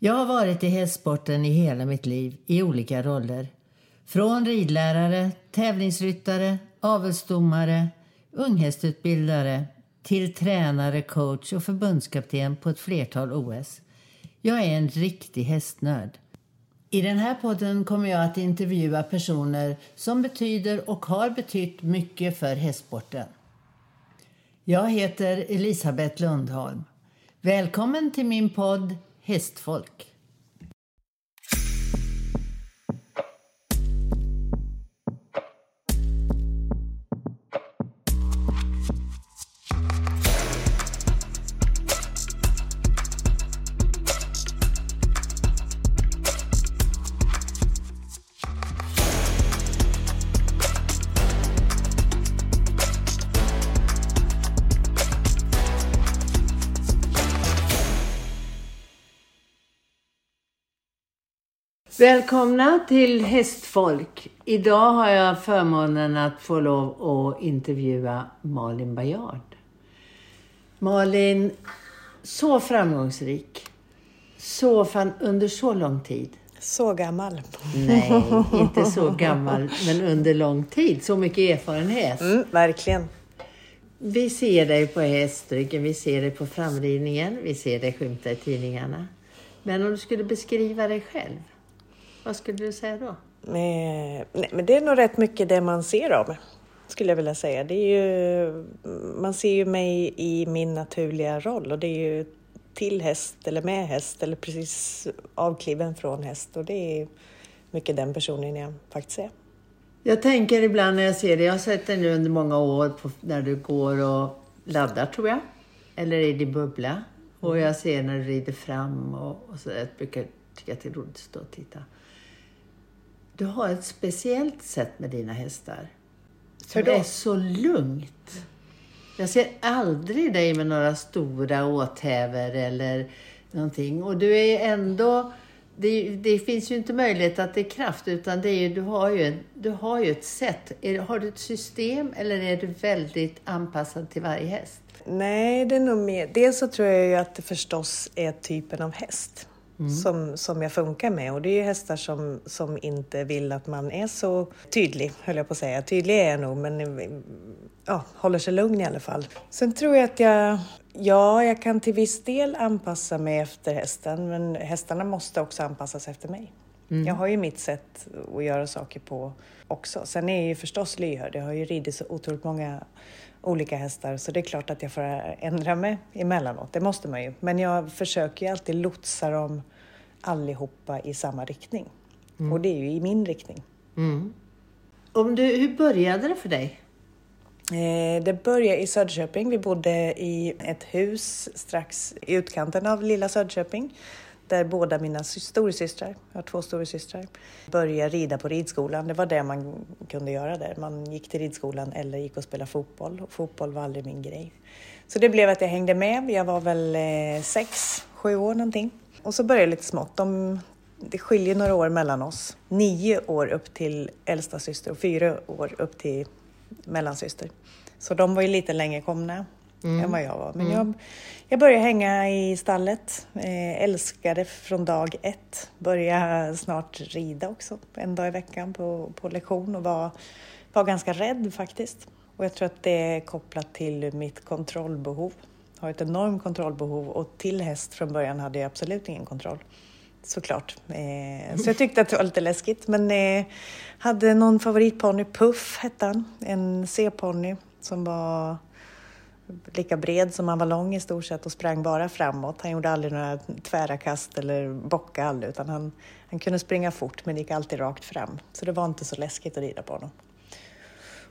Jag har varit i hästsporten i hela mitt liv i olika roller. Från ridlärare, tävlingsryttare, avelsdomare, unghästutbildare till tränare, coach och förbundskapten på ett flertal OS. Jag är en riktig hästnörd. I den här podden kommer jag att intervjua personer som betyder och har betytt mycket för hästsporten. Jag heter Elisabeth Lundholm. Välkommen till min podd Hästfolk. Välkomna till Hästfolk. Idag har jag förmånen att få lov att intervjua Malin Bajard. Malin, så framgångsrik. Så fan, under så lång tid. Så gammal. Nej, inte så gammal, men under lång tid. Så mycket erfarenhet. Mm, verkligen. Vi ser dig på hästryggen, vi ser dig på framridningen, vi ser dig skymta i tidningarna. Men om du skulle beskriva dig själv, vad skulle du säga då? Eh, nej, men det är nog rätt mycket det man ser av mig, skulle jag vilja säga. Det är ju, man ser ju mig i min naturliga roll och det är ju till häst eller med häst eller precis avkliven från häst och det är mycket den personen jag faktiskt är. Jag tänker ibland när jag ser dig, jag har sett dig nu under många år på, när du går och laddar tror jag, eller i din bubbla. Och jag ser när du rider fram och, och så. Jag brukar tycka att det är roligt att stå och titta. Du har ett speciellt sätt med dina hästar. Som är så lugnt. Jag ser aldrig dig med några stora åthävor eller någonting. Och du är ändå... Det, det finns ju inte möjlighet att det är kraft, utan det är ju, du, har ju, en- du har ju ett sätt. Är, har du ett system eller är du väldigt anpassad till varje häst? Nej, det är nog mer... Dels så tror jag ju att det förstås är typen av häst Mm. som, som jag funkar med. Och det är ju hästar som, som inte vill att man är så tydlig, höll jag på att säga. Tydlig är jag nog, men ja, håller sig lugn i alla fall. Sen tror jag att jag... Ja, jag kan till viss del anpassa mig efter hästen, men hästarna måste också anpassa sig efter mig. Jag har ju mitt sätt att göra saker på också. Sen är jag ju förstås lyhörd. Jag har ju ridit så otroligt många olika hästar så det är klart att jag får ändra mig emellanåt. Det måste man ju. Men jag försöker ju alltid lotsa dem allihopa i samma riktning. Och det är ju i min riktning. Om du, hur började det för dig? Eh, Det började i Söderköping. Vi bodde i ett hus strax i utkanten av lilla Söderköping. Där båda mina storasystrar, jag har två storasystrar, började rida på ridskolan. Det var det man kunde göra där. Man gick till ridskolan eller gick och spelade fotboll. Och fotboll var aldrig min grej. Så det blev att jag hängde med. Jag var väl eh, sex, sju år någonting. Och så började jag lite smått. De, det skiljer några år mellan oss. Nio år upp till äldsta syster och fyra år upp till mellansyster. Så de var ju lite längre komna än vad jag var. Men jag, jag började hänga i stallet, eh, älskade från dag ett. Började snart rida också, en dag i veckan på, på lektion och var, var ganska rädd faktiskt. Och jag tror att det är kopplat till mitt kontrollbehov. Jag har ett enormt kontrollbehov och till häst från början hade jag absolut ingen kontroll. Såklart. Eh, så jag tyckte att det var lite läskigt. Men eh, hade någon favoritponny, Puff hette han. En C-ponny som var lika bred som han var lång i stort sett och sprang bara framåt. Han gjorde aldrig några tvära kast eller bocka aldrig utan han, han kunde springa fort men gick alltid rakt fram. Så det var inte så läskigt att rida på honom.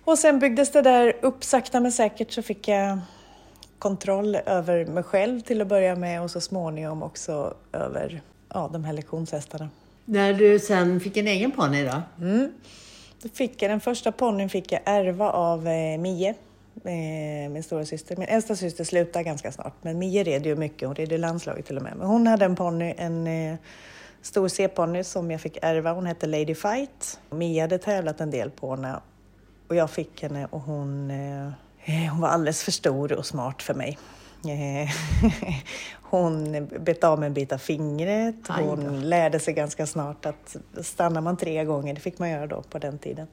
Och sen byggdes det där upp sakta men säkert så fick jag kontroll över mig själv till att börja med och så småningom också över ja, de här lektionshästarna. När du sen fick en egen ponny då? Då fick jag, den första ponnyn fick jag ärva av eh, Mie, eh, min stora syster. Min äldsta syster slutade ganska snart, men Mie red ju mycket. Hon red i landslaget till och med. Men hon hade en ponny, en eh, stor C-ponny som jag fick ärva. Hon hette Lady Fight. Mia hade tävlat en del på henne och jag fick henne och hon, eh, eh, hon var alldeles för stor och smart för mig. Eh, hon bet av med en bit av fingret. Hon lärde sig ganska snart att stannar man tre gånger, det fick man göra då på den tiden,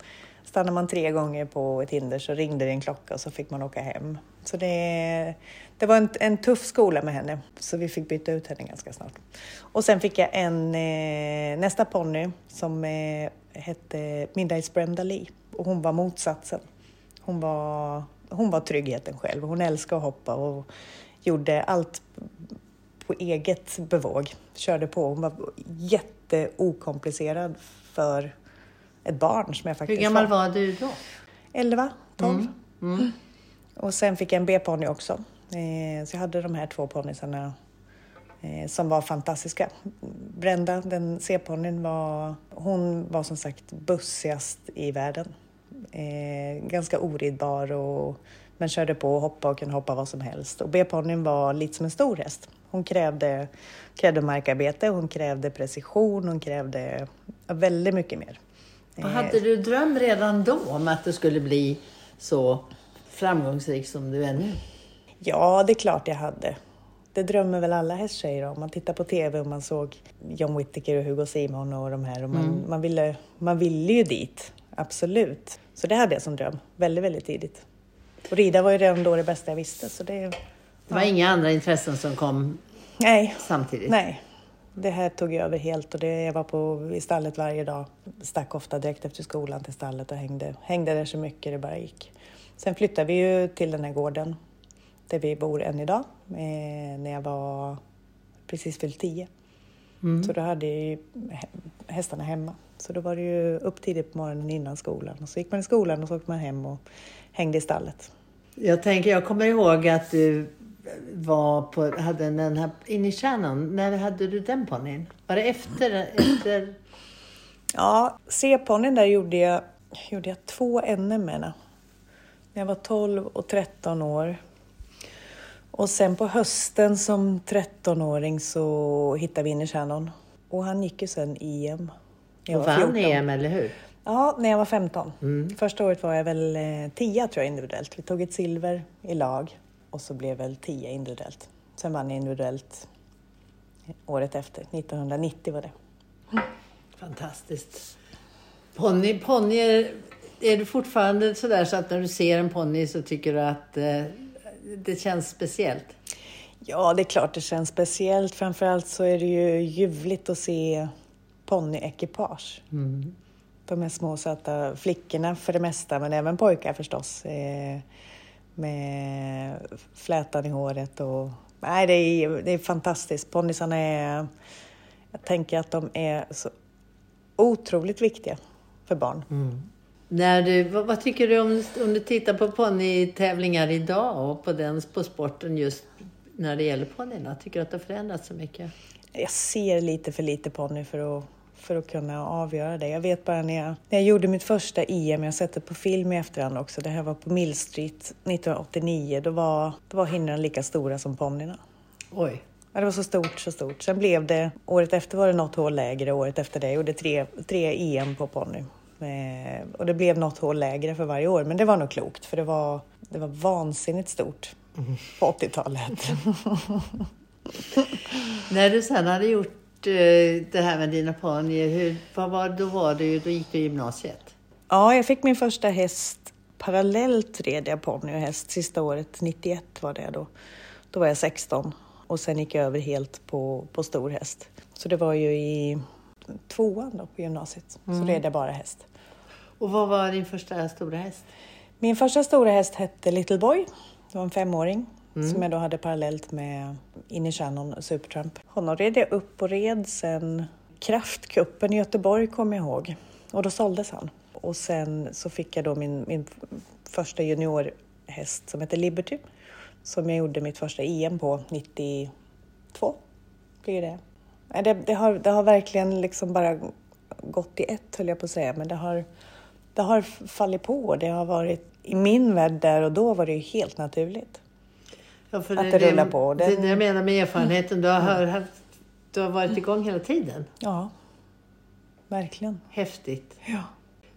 Stannade man tre gånger på ett hinder så ringde det en klocka och så fick man åka hem. Så det, det var en, en tuff skola med henne, så vi fick byta ut henne ganska snart. Och sen fick jag en eh, nästa ponny som eh, hette Midnights Brenda Lee och hon var motsatsen. Hon var, hon var tryggheten själv. Hon älskade att hoppa och gjorde allt på eget bevåg. Körde på. Hon var jätteokomplicerad för ett barn som jag faktiskt Hur gammal var du då? 11, 12. Mm. Mm. Och sen fick jag en B-ponny också. Eh, så jag hade de här två ponnysarna eh, som var fantastiska. Brenda, den C-ponnyn, var, hon var som sagt bussigast i världen. Eh, ganska oridbar och men körde på och hoppade och kunde hoppa vad som helst. Och B-ponnyn var lite som en stor häst. Hon krävde, krävde markarbete, hon krävde precision, hon krävde väldigt mycket mer. Och hade du dröm redan då om att du skulle bli så framgångsrik som du är nu? Ja, det är klart jag hade. Det drömmer väl alla hästtjejer om. Man tittar på TV och man såg John Whittaker och Hugo Simon och de här. Och man, Mm. man, ville, man ville ju dit, absolut. Så det hade jag som dröm, väldigt, väldigt tidigt. Och rida var ju redan då det bästa jag visste. Så det, Det var inga andra intressen som kom nej, samtidigt? nej. Det här tog jag över helt och det, jag var på, i stallet varje dag. Stack ofta direkt efter skolan till stallet och hängde, hängde där så mycket det bara gick. Sen flyttade vi ju till den här gården där vi bor än idag eh, när jag var precis fyllt tio. Mm. Så då hade jag ju hä- hästarna hemma. Så då var det ju upp tidigt på morgonen innan skolan och så gick man i skolan och så åkte man hem och hängde i stallet. Jag tänker, jag kommer ihåg att du var på, hade den här, in i Shannon, när hade du den ponnyn? Var det efter, efter Ja, C-ponnyn där gjorde jag, gjorde jag två NM med. När jag var 12 och 13 år. Och sen på hösten som 13-åring så hittade vi in i Shannon. Och han gick ju sen EM. jag och var vann 14. EM, eller hur? Ja, när jag var 15. Mm. Första året var jag väl eh, 10 tror jag individuellt. Vi tog ett silver i lag och så blev väl 10 individuellt. Sen vann jag individuellt året efter, 1990 var det. Fantastiskt. Ponny, ponnyer, är du fortfarande sådär så att när du ser en ponny så tycker du att eh, det känns speciellt? Ja, det är klart det känns speciellt. Framförallt så är det ju ljuvligt att se ponnyekipage. Mm. De här små söta flickorna för det mesta, men även pojkar förstås. Eh, med flätan i håret och... Nej, det är, det är fantastiskt. Ponnysarna är... Jag tänker att de är så otroligt viktiga för barn. När du, vad, vad tycker du om, om du tittar på ponnytävlingar idag och på, den, på sporten just när det gäller ponnyerna? Tycker du att det har förändrats så mycket? Jag ser lite för lite ponny för att, för att kunna avgöra det. Jag vet bara när jag, när jag gjorde mitt första EM, jag har sett det på film i efterhand också, det här var på Mill Street 1989, då var, då var hindren lika stora som ponnyerna. Oj. Ja, det var så stort, så stort. Sen blev det, året efter var det något hål lägre, året efter det gjorde tre, tre EM på ponny. Eh, och det blev något hål lägre för varje år, men det var nog klokt för det var, det var vansinnigt stort på 80-talet. När du sen hade gjort det här med dina ponnyer, hur, vad var, då, var ju, då gick du i gymnasiet? Ja, jag fick min första häst parallellt red jag ponny och häst sista året, 91 var det då. Då var jag 16 och sen gick jag över helt på, på stor häst. Så det var ju i tvåan då på gymnasiet, så red jag bara häst. Och vad var din första stora häst? Min första stora häst hette Little Boy. Det var en femåring Mm. som jag då hade parallellt med In i Shannon Supertramp. Honom red jag upp och red sen Kraftkuppen i Göteborg kommer jag ihåg. Och då såldes han. Och sen så fick jag då min, min första juniorhäst som heter Liberty. Som jag gjorde mitt första EM på 92. Blir det. Det, det, har, det har verkligen liksom bara gått i ett höll jag på att säga. Men det har, det har fallit på. Det har varit, i min värld där och då var det ju helt naturligt. Ja, Att det rullar på. Det, Den- det jag menar med erfarenheten, du har, hör- haft, du har varit igång hela tiden. Ja, verkligen. Häftigt. Ja.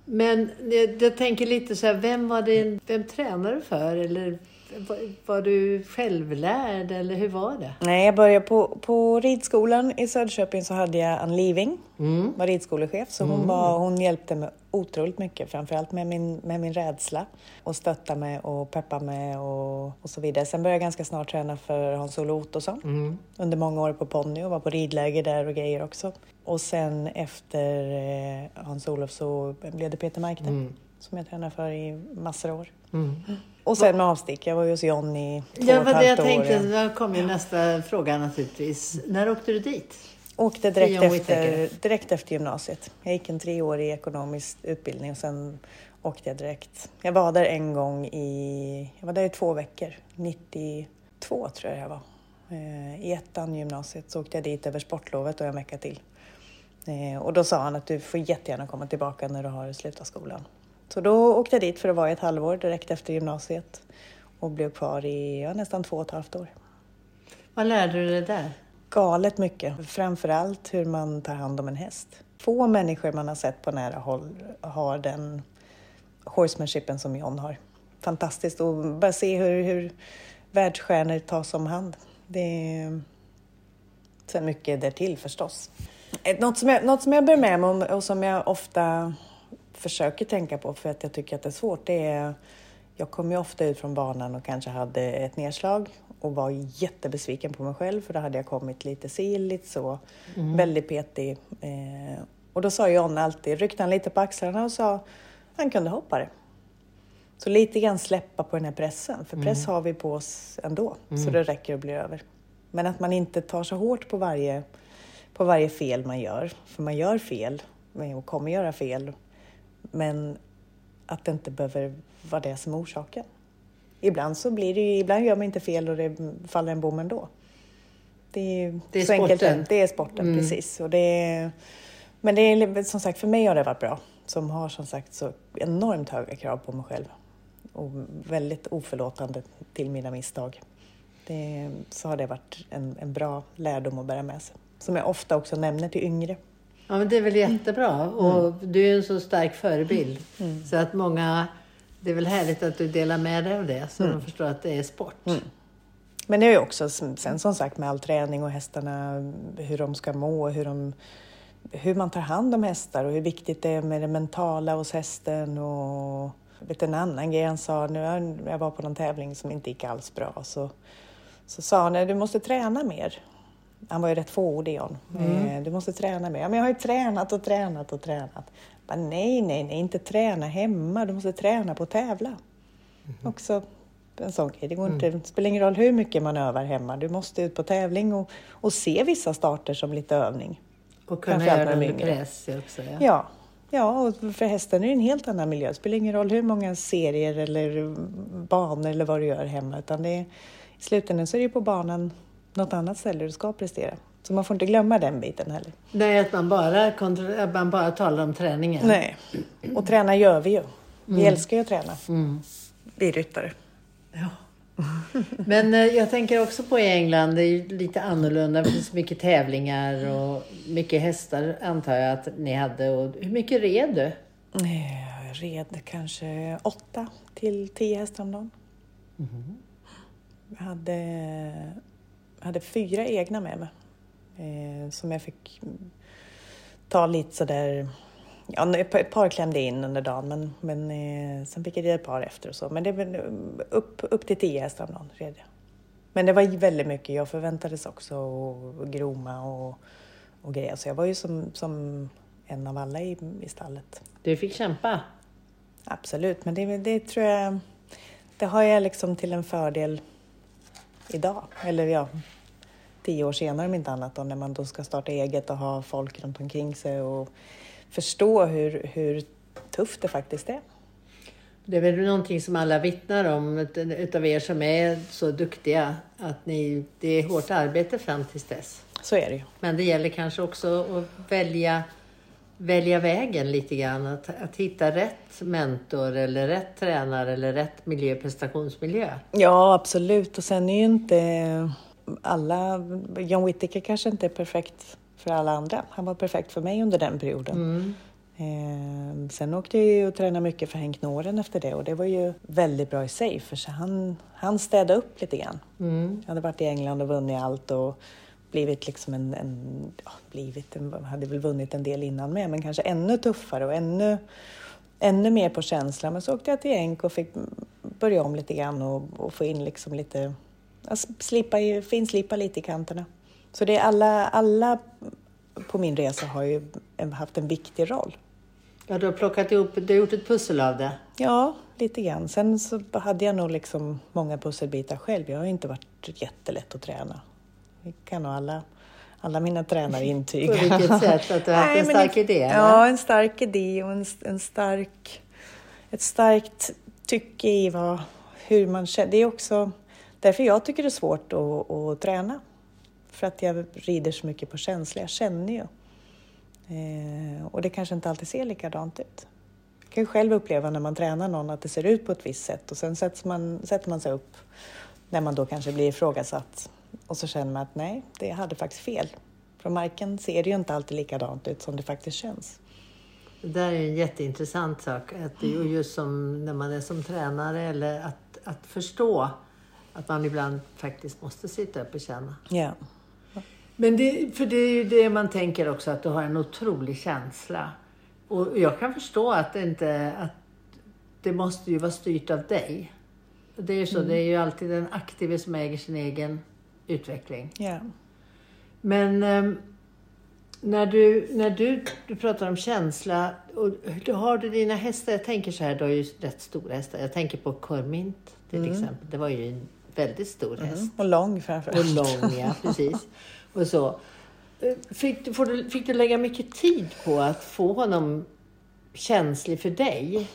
Men jag, jag tänker lite så här, vem var det, vem tränade du för? Eller Var du självlärd eller hur var det? Nej, jag började på, på ridskolan i Söderköping så hade jag Ann Living, Mm. var ridskolechef. Så hon, var, hon hjälpte mig otroligt mycket, framförallt med min, med min rädsla. Och stötta mig och peppa mig och, och så vidare. Sen började jag ganska snart träna för Hans-Olof Ottosson Mm. under många år på ponny och var på ridläger där och grejer också. Och sen efter eh, Hans-Olof så blev det Peter Markne Mm. som jag tränade för i massor av år. Mm. Och sen med avstick, jag var ju hos John i två Ja, och ett jag halvt år. tänkte. Då kom ju nästa fråga naturligtvis. När åkte du dit? Åkte direkt efter, direkt efter gymnasiet. Jag gick en treårig ekonomisk utbildning och sen åkte jag direkt. Jag var där en gång i, jag var där i två veckor, 92 tror jag jag var. Eh, I ettan gymnasiet så åkte jag dit över sportlovet och en vecka till. Eh, och då sa han att du får jättegärna komma tillbaka när du har slutat skolan. Så då åkte jag dit för att vara i ett halvår direkt efter gymnasiet och blev kvar i ja, nästan två och ett halvt år. Vad lärde du dig där? Galet mycket. Framförallt hur man tar hand om en häst. Få människor man har sett på nära håll har den horsemanshipen som John har. Fantastiskt att bara se hur, hur världsstjärnor tas om hand. Det är sen mycket därtill förstås. Eh, Något som jag, något som jag bär med mig om och som jag ofta försöker tänka på för att jag tycker att det är svårt, det är jag kom ju ofta ut från banan och kanske hade ett nedslag och var jättebesviken på mig själv för då hade jag kommit lite siligt så, väldigt petig. Eh, och då sa John alltid, ryckte han lite på axlarna och sa han kunde hoppa det. Så lite grann släppa på den här pressen, för press har vi på oss ändå, så det räcker att bli över. Men att man inte tar så hårt på varje, på varje fel man gör, för man gör fel och kommer göra fel. Men att det inte behöver vara det som är orsaken. Ibland så blir det ju, ibland gör man inte fel och det faller en bom ändå. Det är, Det är så enkelt sporten. är- Det är sporten, precis. Och det är, men det är som sagt, för mig har det varit bra. Som har som sagt så enormt höga krav på mig själv. Och väldigt oförlåtande till mina misstag. Det, så har det varit en, en bra lärdom att bära med sig. Som jag ofta också nämner till yngre. Ja, men det är väl jättebra. Och du är ju en så stark förebild. Så att många... Det är väl härligt att du delar med dig av det så de förstår att det är sport. Men det är ju också sen som sagt med all träning och hästarna, hur de ska må, hur, de, hur man tar hand om hästar och hur viktigt det är med det mentala hos hästen. Och vet, en annan grej han sa, nu jag var på någon tävling som inte gick alls bra, så, så sa han du måste träna mer. Han var ju rätt fåordig John. Eh, Du måste träna mer. Men jag har ju tränat och tränat och tränat. Bara, nej, nej, nej, inte träna hemma. Du måste träna på att tävla. Också en sån grej. Det, går inte, det spelar ingen roll hur mycket man övar hemma. Du måste ut på tävling och, och se vissa starter som lite övning. Och kunna göra det under press också. Ja. Ja, ja och för hästen är det en helt annan miljö. Det spelar ingen roll hur många serier eller banor eller vad du gör hemma. Utan det är, I slutändan så är det ju på banan något annat ställe du ska prestera. Så man får inte glömma den biten heller. Nej, att man bara, att man bara talar om träningen. Nej, och träna gör vi ju. Vi älskar ju att träna. Mm. Vi ryttare. Ja. Men eh, jag tänker också på i England, det är ju lite annorlunda. Det finns mycket tävlingar och mycket hästar antar jag att ni hade. Och hur mycket red du? Eh, Jag red kanske åtta till tio hästar om dagen. Jag hade, jag hade fyra egna med mig. Eh, som jag fick ta lite sådär... Ja, ett par- klämde in under dagen men, men eh, sen fick jag rida ett par efter och så. Men det var upp, upp till tio hästar om dagen red jag. Men det var väldigt mycket. Jag förväntades också att groma och, och grejer. Så jag var ju som, som en av alla i, i stallet. Du fick kämpa. Absolut, men det, det tror jag... Det har jag liksom till en fördel idag. Eller ja, tio år senare om inte annat då, när man då ska starta eget och ha folk runt omkring sig och förstå hur, hur tufft det faktiskt är. Det är väl någonting som alla vittnar om ut- utav er som är så duktiga. Att ni, det är hårt arbete fram tills dess. Så är det ju. Men det gäller kanske också att välja, välja vägen lite grann. Att, att hitta rätt mentor eller rätt tränare eller rätt miljö, prestationsmiljö. Ja, absolut. Och sen är ju inte alla... John Whittaker kanske inte är perfekt för alla andra. Han var perfekt för mig under den perioden. Eh, sen åkte jag ju och tränade mycket för Henk Noren efter det och det var ju väldigt bra i sig för så han, han städade upp lite grann. Mm. Jag hade varit i England och vunnit allt och blivit liksom en, en ja, blivit, en, hade väl vunnit en del innan med, men kanske ännu tuffare och ännu, ännu mer på känsla. Men så åkte jag till Enk och fick börja om lite grann och, och få in liksom lite, slipa, finslipa lite i kanterna. Så det är alla, alla på min resa har ju haft en viktig roll. Ja, du har plockat ihop, du har gjort ett pussel av det. Ja, lite grann. Sen så hade jag nog liksom många pusselbitar själv. Jag har inte varit jättelätt att träna. Det kan nog alla, alla mina tränare intyga. På vilket sätt? Att du har haft en stark idé? Eller? Ja, en stark idé och en, en stark, ett starkt tycke i vad, hur man känner. Det är också därför jag tycker det är svårt att, att träna. För att jag rider så mycket på känsla. Jag känner ju. Eh, och det kanske inte alltid ser likadant ut. Jag kan ju själv uppleva när man tränar någon att det ser ut på ett visst sätt och sen sätter man, sätter man sig upp när man då kanske blir ifrågasatt och så känner man att nej, det hade faktiskt fel. Från marken ser det ju inte alltid likadant ut som det faktiskt känns. Det där är en jätteintressant sak. Att det, just som när man är som tränare eller att, att förstå att man ibland faktiskt måste sitta upp och känna. Ja. Men det, för det är ju det man tänker också, att du har en otrolig känsla. Och jag kan förstå att det inte, att det måste ju vara styrt av dig. Det är ju så, mm. det är ju alltid den aktive som äger sin egen utveckling. Ja. Men um, när, du, när du, du pratar om känsla, och du har du dina hästar, jag tänker så här, du har ju rätt stora hästar. Jag tänker på Kormint till mm. exempel. Det var ju en väldigt stor häst. Mm. Och lång framförallt. Och lång, ja precis. och så. Fick du, du, fick du lägga mycket tid på att få honom känslig för dig?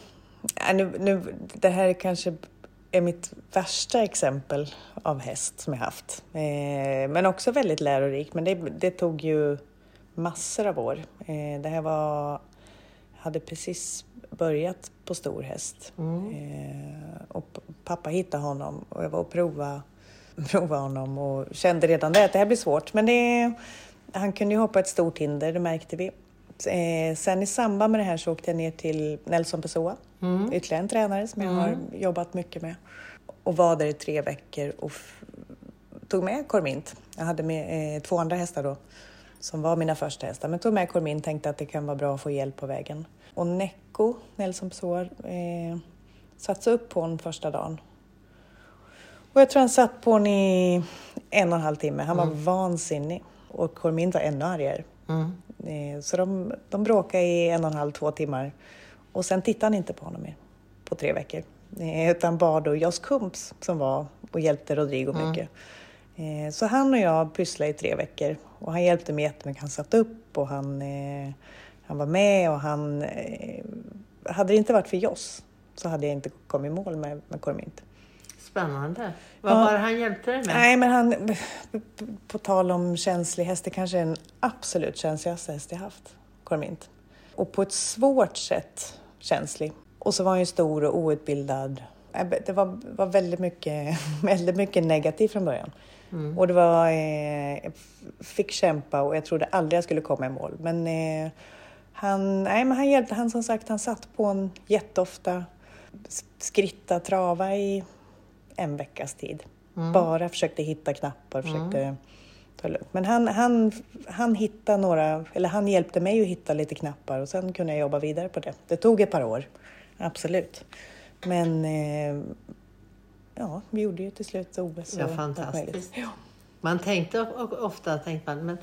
Ja, nu, nu, det här kanske är mitt värsta exempel av häst som jag haft. Eh, men också väldigt lärorikt. Men det, det, tog ju massor av år. Eh, det här var... Hade precis börjat på stor häst. Mm. Eh, och pappa hittade honom och jag var och provade, provade honom och kände redan där att det här blir svårt. Men det, han kunde ju hoppa ett stort hinder, det märkte vi. Eh, sen i samband med det här så åkte jag ner till Nelson Pessoa, mm. ytterligare en tränare som jag har mm. jobbat mycket med. Och var där i tre veckor och tog med Cormint. Jag hade med eh, två andra hästar då, som var mina första hästar. Men tog med Cormint, tänkte att det kan vara bra att få hjälp på vägen. Och Necco, Nelson Pessoa, eh, satte upp på honom första dagen. Och jag tror han satt på honom i en och en halv timme. Han var mm. vansinnig. Och Cormint var ännu argare. Mm. Eh, så de, de bråkade i en och en halv, två timmar. Och sen tittade han inte på honom mer på tre veckor. Eh, utan bad då Jos Kumps som var och hjälpte Rodrigo mm. mycket. Eh, så han och jag pysslade i tre veckor och han hjälpte mig jättemycket. Han satt upp och han, han var med och han... Hade det inte varit för Jos så hade jag inte kommit i mål med, med Cormint. Spännande. Vad ja. var han hjälpte dig med? Nej, men han, på tal om känslig häst, det kanske är den absolut känsligaste häst jag haft, Cormint. Och på ett svårt sätt känslig. Och så var han ju stor och outbildad. Det var, var väldigt, mycket, väldigt mycket negativt från början. Mm. Och det var, eh, fick kämpa och jag trodde aldrig jag skulle komma i mål. Men eh, han, nej, men han hjälpte, han som sagt, han satt på en jätteofta, skritta, trava i en veckas tid. Mm. Bara försökte hitta knappar, försökte mm. ta lugnt. Men han, han, han hittade några, eller han hjälpte mig att hitta lite knappar och sen kunde jag jobba vidare på det. Det tog ett par år, absolut. Men eh, ja, vi gjorde ju till slut OS. Ja, fantastiskt. Ja. Man tänkte ofta, tänkte man, men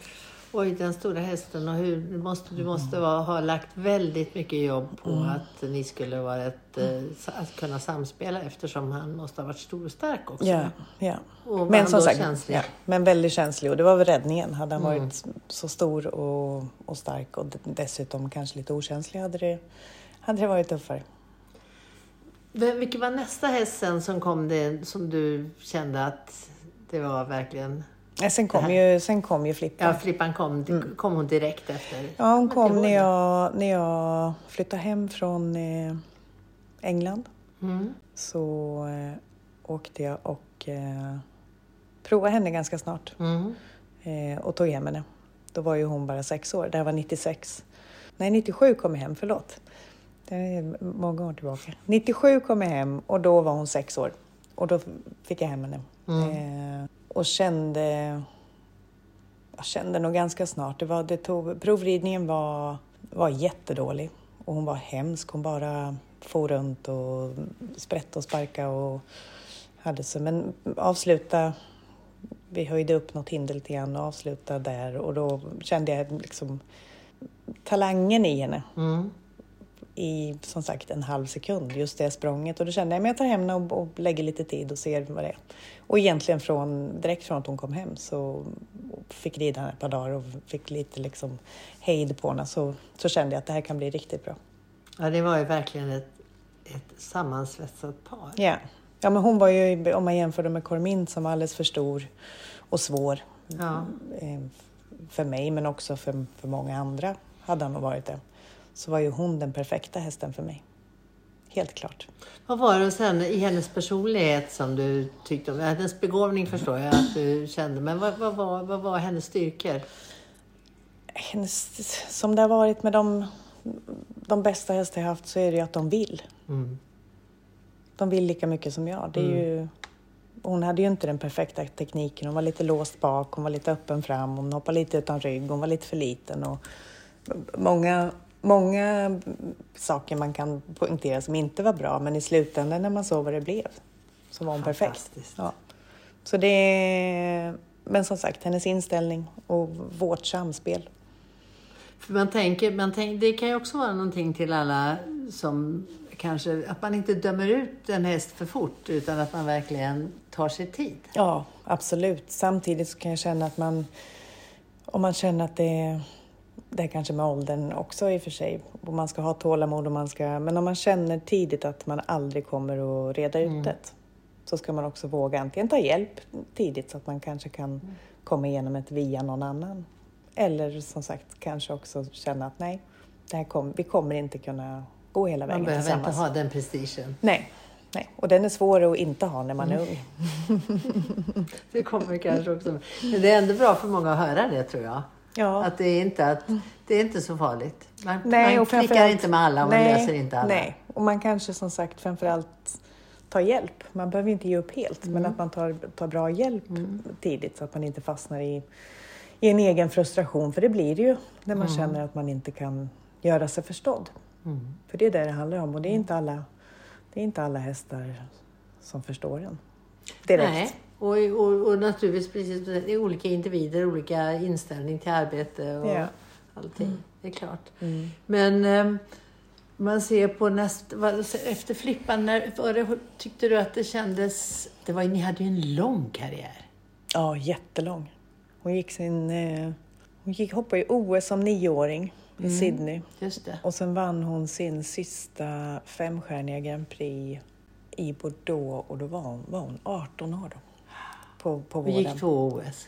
Oj, den stora hästen och hur du måste, du måste vara, ha lagt väldigt mycket jobb på mm. att ni skulle vara ett, eh, att kunna samspela eftersom han måste ha varit stor och stark också. Ja, ja. Och men som sagt, ja, men väldigt känslig och det var väl räddningen. Hade han mm. varit så stor och, och stark och dessutom kanske lite okänslig hade det, hade det varit tuffare. Vilken var nästa häst sen som kom det, som du kände att det var verkligen Sen kom, ju, sen kom ju Flippan. Ja, Flippan kom, mm. kom hon direkt efter? Ja, hon kom när jag, när jag flyttade hem från eh, England. Mm. Så eh, åkte jag och eh, provade henne ganska snart. Mm. Eh, och tog hem henne. Då var ju hon bara sex år. Det här var 96. Nej, 97 kom jag hem, förlåt. Det är många år tillbaka. 97 kom jag hem och då var hon sex år. Och då fick jag hem henne. Eh, och kände... Jag kände nog ganska snart. Det var, det tog, provridningen var, var jättedålig. Och hon var hemsk. Hon bara for runt och sprätte och sparka och hade så. Men avsluta... Vi höjde upp något hinder lite grann och avslutade där. Och då kände jag liksom talangen i henne Mm. I som sagt en halv sekund, just det språnget. Och då kände jag att jag tar hem henne och, och lägger lite tid och ser vad det är. Och egentligen från, direkt från att hon kom hem så fick rida henne ett par dagar och fick lite liksom hejd på henne så, så kände jag att det här kan bli riktigt bra. Ja, det var ju verkligen ett, ett sammansvetsat par. Ja. ja, men hon var ju, om man jämför med Cormin som var alldeles för stor och svår Ja. eh, för mig men också för, för många andra hade han nog varit det. Så var ju hon den perfekta hästen för mig. Helt klart. Vad var det henne, i hennes personlighet som du tyckte om? Hennes begåvning förstår jag att du kände, men vad, vad, var, vad var hennes styrkor? hennes, som det har varit med de, de bästa hästar jag haft så är det ju att de vill. Mm. De vill lika mycket som jag. Det är ju, hon hade ju inte den perfekta tekniken. Hon var lite låst bak, hon var lite öppen fram, hon hoppade lite utan rygg, hon var lite för liten. Och många, många saker man kan poängtera som inte var bra, men i slutändan när man såg vad det blev så var hon perfekt. Ja. Så det, men som sagt, hennes inställning och vårt samspel. För man tänker, man tänker, det kan ju också vara någonting till alla som kanske, att man inte dömer ut en häst för fort utan att man verkligen tar sig tid. Ja, absolut. Samtidigt så kan jag känna att man, om man känner att det, det är kanske med åldern också i och för sig, och man ska ha tålamod och man ska, men om man känner tidigt att man aldrig kommer att reda ut det, så ska man också våga antingen ta hjälp tidigt så att man kanske kan komma igenom ett via någon annan. Eller som sagt kanske också känna att nej, det här kom, vi kommer inte kunna gå hela Man vägen behöver inte tillsammans. ha den prestigen. Nej, nej, och den är svår att inte ha när man är ung. Det kommer kanske också. Men det är ändå bra för många att höra det tror jag. Ja. Att det är inte, att, det är inte så farligt. Man, Nej, man klickar inte med alla och man nej, löser inte alla. Nej, och man kanske som sagt framförallt tar hjälp. Man behöver inte ge upp helt, men Mm. att man tar, tar bra hjälp tidigt så att man inte fastnar i, i en egen frustration. För det blir det ju när man känner att man inte kan göra sig förstådd. Mm. För det är det det handlar om och det är inte alla, det är inte alla hästar som förstår en. Direkt. Nej. Och, och, och naturligtvis precis, det är olika individer, olika inställning till arbete och Ja. allting. Det är klart. Mm. Men eh, man ser på nästa, vad- efter flippan, när, var det, tyckte du att det kändes, det var, ni hade ju en lång karriär. Ja, jättelång. Hon gick sin... Eh, hon gick, hoppade i OS som nioåring i Mm. Sydney. Just det. Och sen vann hon sin sista femstjärniga Grand Prix i Bordeaux och då var hon, var hon 18 år då. På, på Vi våren. gick två OS.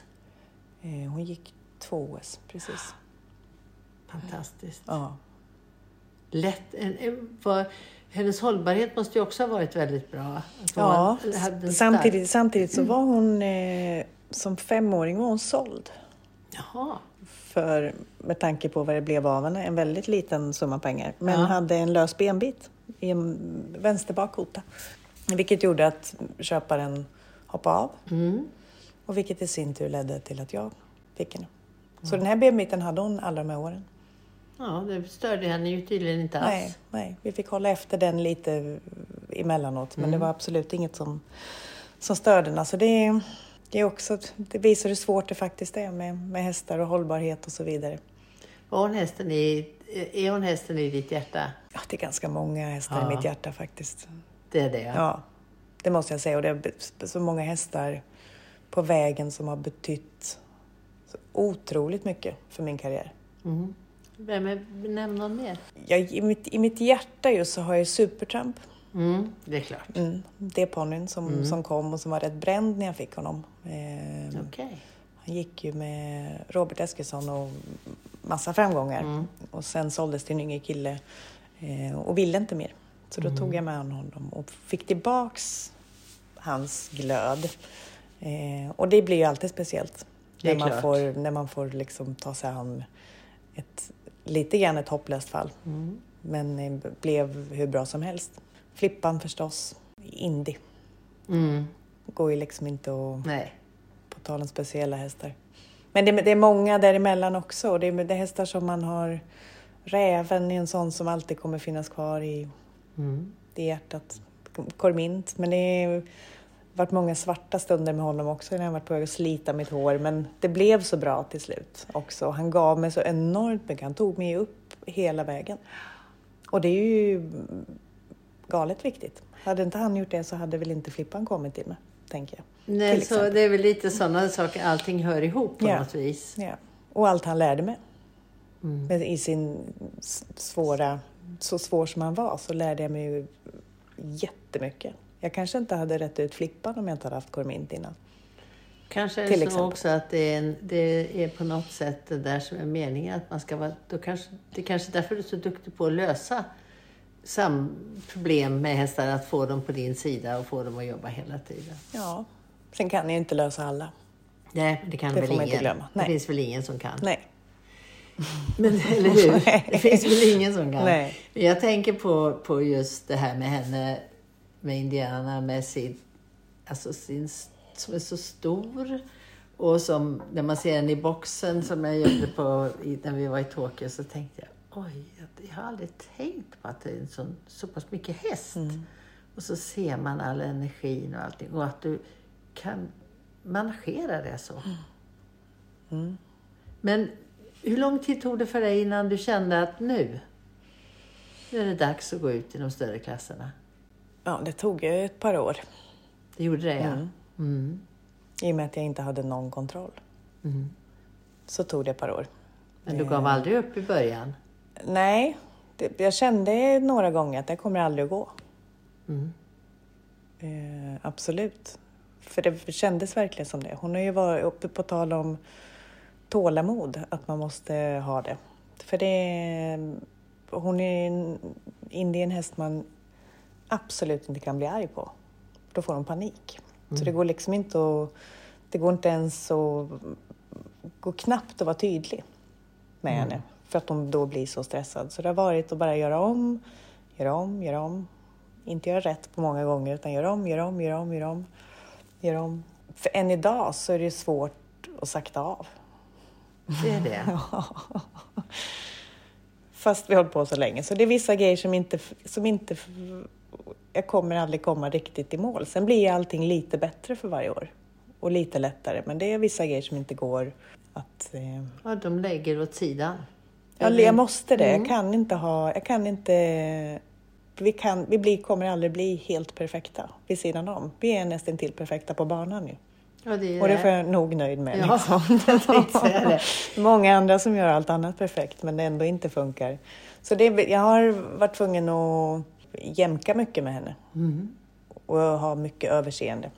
Eh, hon gick två OS, precis. Fantastiskt. Ja. Lätt, en, en, var, hennes hållbarhet måste ju också ha varit väldigt bra. Hon ja. Samtidigt, samtidigt så var hon eh, som femåring var hon såld. Jaha. För, med tanke på vad det blev av henne, en väldigt liten summa pengar. Men Ja. hade en lös benbit i en vänster bakkota. Vilket gjorde att köparen hoppade av. Mm. Och vilket i sin tur ledde till att jag fick henne. Så den här benbiten hade hon alla de här åren. Ja, det störde henne ju tydligen inte alls. Nej, nej, vi fick hålla efter den lite emellanåt. Men det var absolut inget som, som störde den. Alltså det, det, är också, det visar hur svårt det faktiskt är med, med hästar och hållbarhet och så vidare. Var hon hästen i, är hon hästen i ditt hjärta? Ja, det är ganska många hästar Ja. i mitt hjärta faktiskt. Det är det? Ja, det måste jag säga. Och det är så många hästar på vägen som har betytt så otroligt mycket för min karriär. Mm. Vem är, nämn någon mer. Jag, i, mitt, I mitt hjärta just så har jag Supertramp. Mm, det är klart. Mm, det är ponnyn som, som kom och som var rätt bränd när jag fick honom. Eh, Okej. Han gick ju med Robert Eskilsson och massa framgångar. Och sen såldes till en yngre kille eh, och ville inte mer. Så då tog jag med honom och fick tillbaks hans glöd. Eh, och det blir ju alltid speciellt. När man klart. får, när man får liksom ta sig an ett lite grann ett hopplöst fall. Men eh, blev hur bra som helst. Flippan förstås, Indy. Mm. Går ju liksom inte att Nej. på tal om speciella hästar. Men det, det är många däremellan också. Det är, det är hästar som man har... Räven är en sån som alltid kommer finnas kvar i, Mm. i hjärtat. Kormint. Men det har varit många svarta stunder med honom också när jag varit på väg att slita mitt hår. Men det blev så bra till slut också. Han gav mig så enormt mycket. Han tog mig upp hela vägen. Och det är ju galet viktigt. Hade inte han gjort det så hade väl inte Flippan kommit till mig, tänker jag. Nej, så det är väl lite sådana saker, allting hör ihop på Ja. något vis. Ja. Och allt han lärde mig. Mm. I sin svåra, så svår som han var, så lärde jag mig ju jättemycket. Jag kanske inte hade rätt ut Flippan om jag inte hade haft Kormint innan. Kanske är det så exempel. också att det är, en, det är på något sätt det där som är meningen att man ska vara... Då kanske, det är kanske därför du är så duktig på att lösa sam, problem med hästar, att få dem på din sida och få dem att jobba hela tiden. Ja. Sen kan jag ju inte lösa alla. Nej, det kan Det väl får man ingen. inte glömma. Det Nej. finns väl ingen som kan. Nej. Men, eller hur? Det finns väl ingen som kan. Nej. Jag tänker på, på just det här med henne, med Indiana, med sin, alltså sin, som är så stor. Och som, när man ser henne i boxen som jag gjorde på, när vi var i Tokyo så tänkte jag, oj, jag, har aldrig tänkt på att det är en sån, så pass mycket häst. Och så ser man all energin och allting. Och att du kan managera det så. Men hur lång tid tog det för dig innan du kände att nu, nu är det dags att gå ut i de större klasserna? Ja, det tog ett par år. Det gjorde det, ja. Mm. Mm. I och med att jag inte hade någon kontroll. Mm. Så tog det ett par år. Men du gav aldrig upp i början? Nej, det, jag kände några gånger att det kommer aldrig att gå. Mm. Eh, absolut. För det kändes verkligen som det. Hon har ju varit uppe på tal om tålamod, att man måste ha det. För det hon är en, en häst man absolut inte kan bli arg på. Då får hon panik. Så det går liksom inte att... Det går inte ens att... går knappt att vara tydlig med henne. För att hon då blir så stressad. Så det har varit att bara göra om, göra om, göra om. Inte göra rätt på många gånger, utan göra om, göra om, göra om, göra om. Göra om. För än idag så är det svårt att sakta av. Det är det. Fast vi har hållit på så länge. Så det är vissa grejer som inte... Som inte jag kommer aldrig komma riktigt i mål. Sen blir allting lite bättre för varje år. Och lite lättare. Men det är vissa grejer som inte går att... Eh, Ja, de lägger åt sidan. Ja, jag måste det. Mm. Jag kan inte ha... Jag kan inte... Vi, kan, vi blir, kommer aldrig bli helt perfekta vid sidan om. Vi är nästan till perfekta på banan nu. Ja, det är Och det får jag nog nöjd med. Ja, Liksom. Många andra som gör allt annat perfekt men det ändå inte funkar. Så det, jag har varit tvungen att jämka mycket med henne Mm. och ha mycket överseende.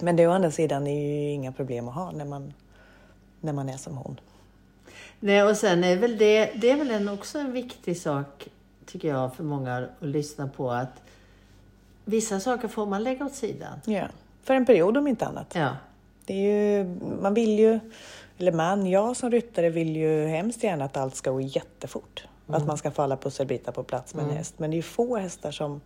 Men det å andra sidan är ju inga problem att ha när man, när man är som hon. Nej, och sen är väl det, det är väl en, också en viktig sak, tycker jag, för många att lyssna på. Att vissa saker får man lägga åt sidan. Ja. För en period om inte annat. Ja. Det är ju, man vill ju, eller man, jag som ryttare vill ju hemskt gärna att allt ska gå jättefort. Att man ska få alla pusselbitar på plats med en häst. Men det är ju få hästar som,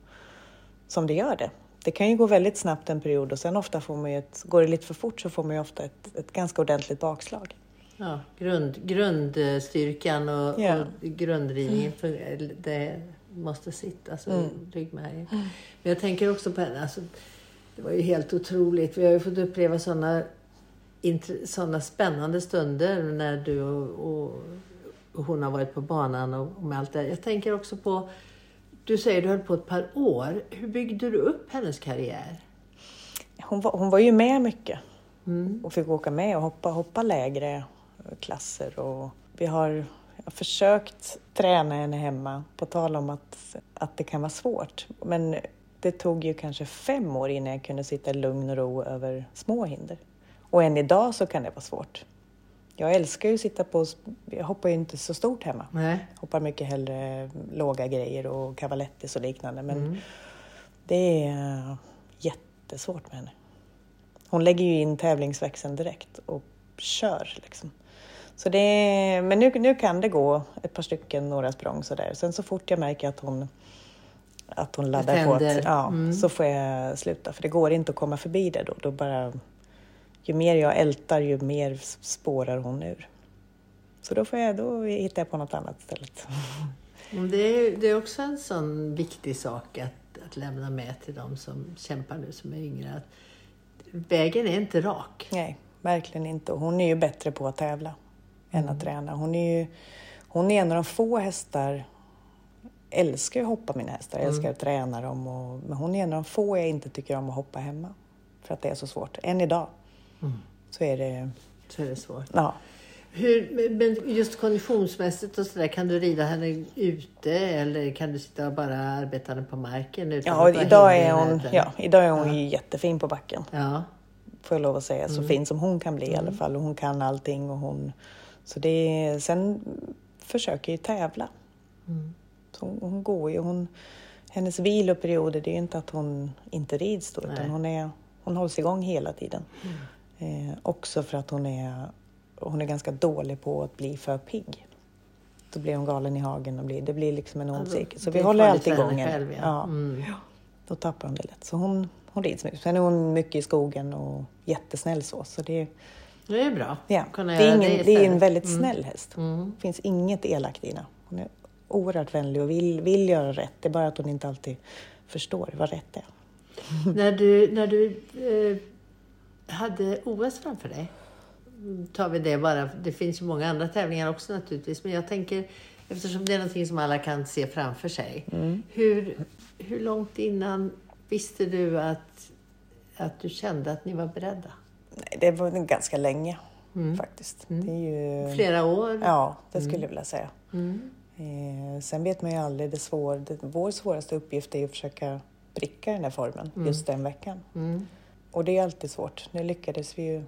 som det gör det. Det kan ju gå väldigt snabbt en period och sen ofta får man ett, går det lite för fort så får man ju ofta ett, ett ganska ordentligt bakslag. Ja, grund, grundstyrkan och, Ja. och grundridningen, för det måste sitta, alltså Mm. ryggmärgen. Men jag tänker också på alltså, det var ju helt otroligt. Vi har ju fått uppleva sådana såna spännande stunder när du och, och, och hon har varit på banan och, och med allt det. Jag tänker också på, du säger du höll på ett par år. Hur byggde du upp hennes karriär? Hon var, hon var ju med mycket Mm. och fick åka med och hoppa, hoppa lägre klasser. Och vi har jag har försökt träna henne hemma, på tal om att, att det kan vara svårt. Men det tog ju kanske fem år innan jag kunde sitta i lugn och ro över små hinder. Och än idag så kan det vara svårt. Jag älskar ju att sitta på, jag hoppar ju inte så stort hemma. Nej. Hoppar mycket hellre låga grejer och cavalettis och liknande. Men Mm. det är jättesvårt med henne. Hon lägger ju in tävlingsväxeln direkt och kör liksom. Så det, men nu, nu kan det gå ett par stycken, några språng sådär. Sen så fort jag märker att hon, att hon laddar på, att, ja, Mm. så får jag sluta. För det går inte att komma förbi det då. då bara, ju mer jag ältar, ju mer spårar hon ur. Så då, får jag, då hittar jag på något annat istället. Det är, det är också en sån viktig sak att, att lämna med till de som kämpar nu, som är yngre. Att vägen är inte rak. Nej, verkligen inte. Hon är ju bättre på att tävla än att träna. Hon är ju hon är en av de få hästar älskar att hoppa mina hästar, jag älskar att träna dem. Och, men hon är en av de få jag inte tycker om att hoppa hemma. För att det är så svårt. Än idag så är det, Så är det svårt. ja. Hur, men just konditionsmässigt och sådär, kan du rida henne ute eller kan du sitta och bara arbeta henne på marken? Utan Ja, idag är hon, ja, idag är hon ju jättefin på backen. Ja. får jag lov att säga. Så fin som hon kan bli i alla fall. Och hon kan allting. Och hon, så det sen försöker ju tävla. Så hon, hon går ju. Hon, hennes viloperioder, det är ju inte att hon inte rids då, Nej. utan hon, är, hon hålls igång hela tiden. Eh, också för att hon är, hon är ganska dålig på att bli för pigg. Då blir hon galen i hagen och blir, det blir liksom en ond Alltså, cirkel. Så vi håller alltid igång henne ja. Ja. Mm. Då tappar hon det lätt. Så hon, hon rids mycket. Sen är hon mycket i skogen och jättesnäll så. så det, Det är bra. ja. Kunna det, är ingen, det det är en väldigt Mm. snäll häst. Mm. Det finns inget elakt i henne. Hon är oerhört vänlig och vill, vill göra rätt. Det är bara att hon inte alltid förstår vad rätt är. När du, när du eh, hade OS framför dig, tar vi det bara. Det finns ju många andra tävlingar också naturligtvis, men jag tänker eftersom det är någonting som alla kan se framför sig. Mm. Hur, hur långt innan visste du att, att du kände att ni var beredda? Nej, det var ganska länge faktiskt. Det är ju, Flera år? Ja, det skulle jag vilja säga. Mm. Eh, sen vet man ju aldrig, det svår, det, vår svåraste uppgift är ju att försöka pricka den här formen just den veckan. Mm. Och det är alltid svårt. Nu lyckades vi ju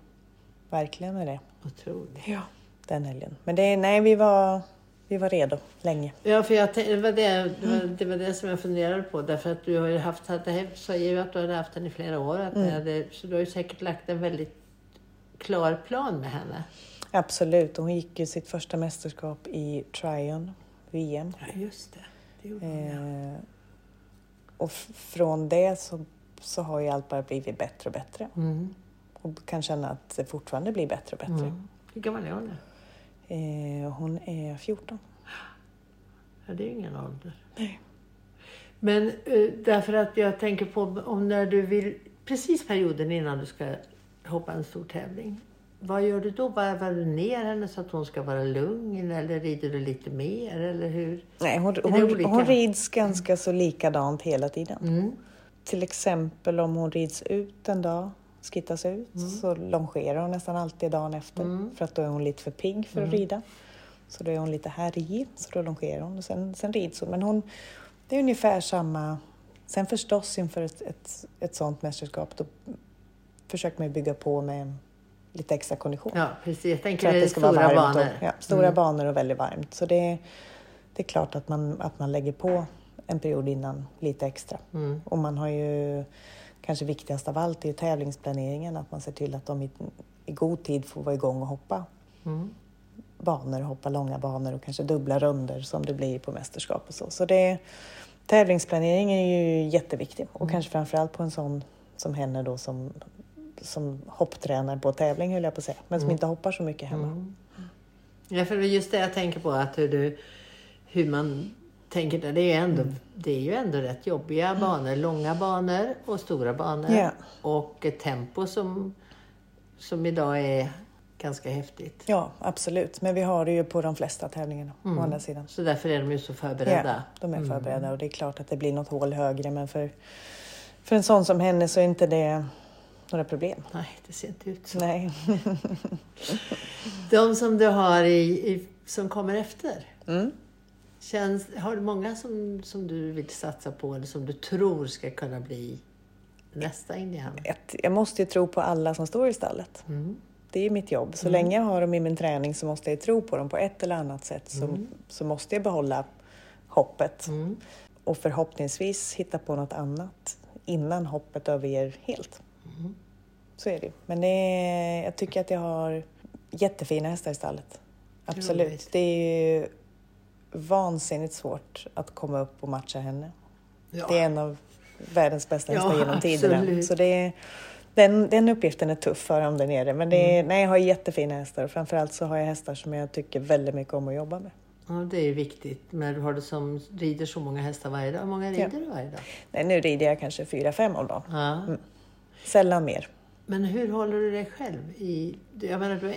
verkligen med det. Otroligt. Ja. Den helgen. Men det, nej, vi var, vi var redo länge. Ja, för jag, tänkte- det, var det, det, var, det var det som jag funderade på. Därför att du har ju haft, det här säger ju att du hade haft den i flera år. Att det hade, så du har ju säkert lagt en väldigt klar plan med henne. Absolut. Och hon gick ju sitt första mästerskap i Tryon, VM. Ja, just det. det gjorde hon, ja. Eh, och från det så, så har ju allt bara blivit bättre och bättre. Mm. Och kan känna att det fortfarande blir bättre och bättre. Mm. Hur gammal är hon nu? Eh, hon är 14. Ja, det är ingen ålder. Nej. Men eh, därför att jag tänker på om när du vill, precis perioden innan du ska hoppa en stor tävling. Vad gör du då? Varvar du ner henne så att hon ska vara lugn eller rider du lite mer eller hur? Nej, hon, hon, hon rids ganska så likadant hela tiden. Mm. Till exempel om hon rids ut en dag, skittas ut, så longerar hon nästan alltid dagen efter. För att då är hon lite för pigg för att rida. Så då är hon lite härjig, så då longerar hon och sen, sen rids hon. Men hon, det är ungefär samma. Sen förstås inför ett, ett, ett sånt mästerskap, då försöker man bygga på med lite extra kondition. Ja, precis. Jag tänker det det ska vara stora varmt. banor. Och, ja, stora banor och väldigt varmt. Så det, det är klart att man, att man lägger på en period innan lite extra. Mm. Och man har ju, kanske viktigast av allt, är tävlingsplaneringen. Att man ser till att de i, i god tid får vara igång och hoppa Mm. banor, hoppa långa banor och kanske dubbla runder som det blir på mästerskap och så. Så det, tävlingsplanering är ju jätteviktig och kanske framförallt på en sån som henne då som, som hopptränar på tävling höll jag på att säga, men som inte hoppar så mycket hemma. Ja, för det är just det jag tänker på, att hur, du, hur man tänker där. Det är, ju ändå, det är ju ändå rätt jobbiga banor. Långa banor och stora banor. Ja. Och ett tempo som, som idag är ganska häftigt. Ja, absolut. Men vi har det ju på de flesta tävlingarna å andra sidan. Så därför är de ju så förberedda. Ja, de är förberedda och det är klart att det blir något hål högre men för, för en sån som henne så är inte det några problem. Nej, det ser inte ut så. Nej. De som du har i, i, som kommer efter. Mm. Känns, har du många som, som du vill satsa på eller som du tror ska kunna bli nästa Indian? Ett, jag måste ju tro på alla som står i stallet. Mm. Det är ju mitt jobb. Så länge jag har dem i min träning så måste jag tro på dem på ett eller annat sätt. Så, så måste jag behålla hoppet. Mm. Och förhoppningsvis hitta på något annat innan hoppet överger helt. Så är det. Men det är, jag tycker att jag har jättefina hästar i stallet. absolut. Roligt. Det är ju vansinnigt svårt att komma upp och matcha henne. Ja. Det är en av världens bästa Ja, hästar genom tiderna. absolut. Så det är, den, den uppgiften är tuff för dem där nere. Men det är, Mm. nej, jag har jättefina hästar och framförallt så har jag hästar som jag tycker väldigt mycket om att jobba med. Ja, det är viktigt. Men har du som rider så många hästar varje dag? Hur många rider Ja. du varje dag? Nej, nu rider jag kanske fyra, fem av dem. Ja. Sällan mer. Men hur håller du dig själv i... Jag menar,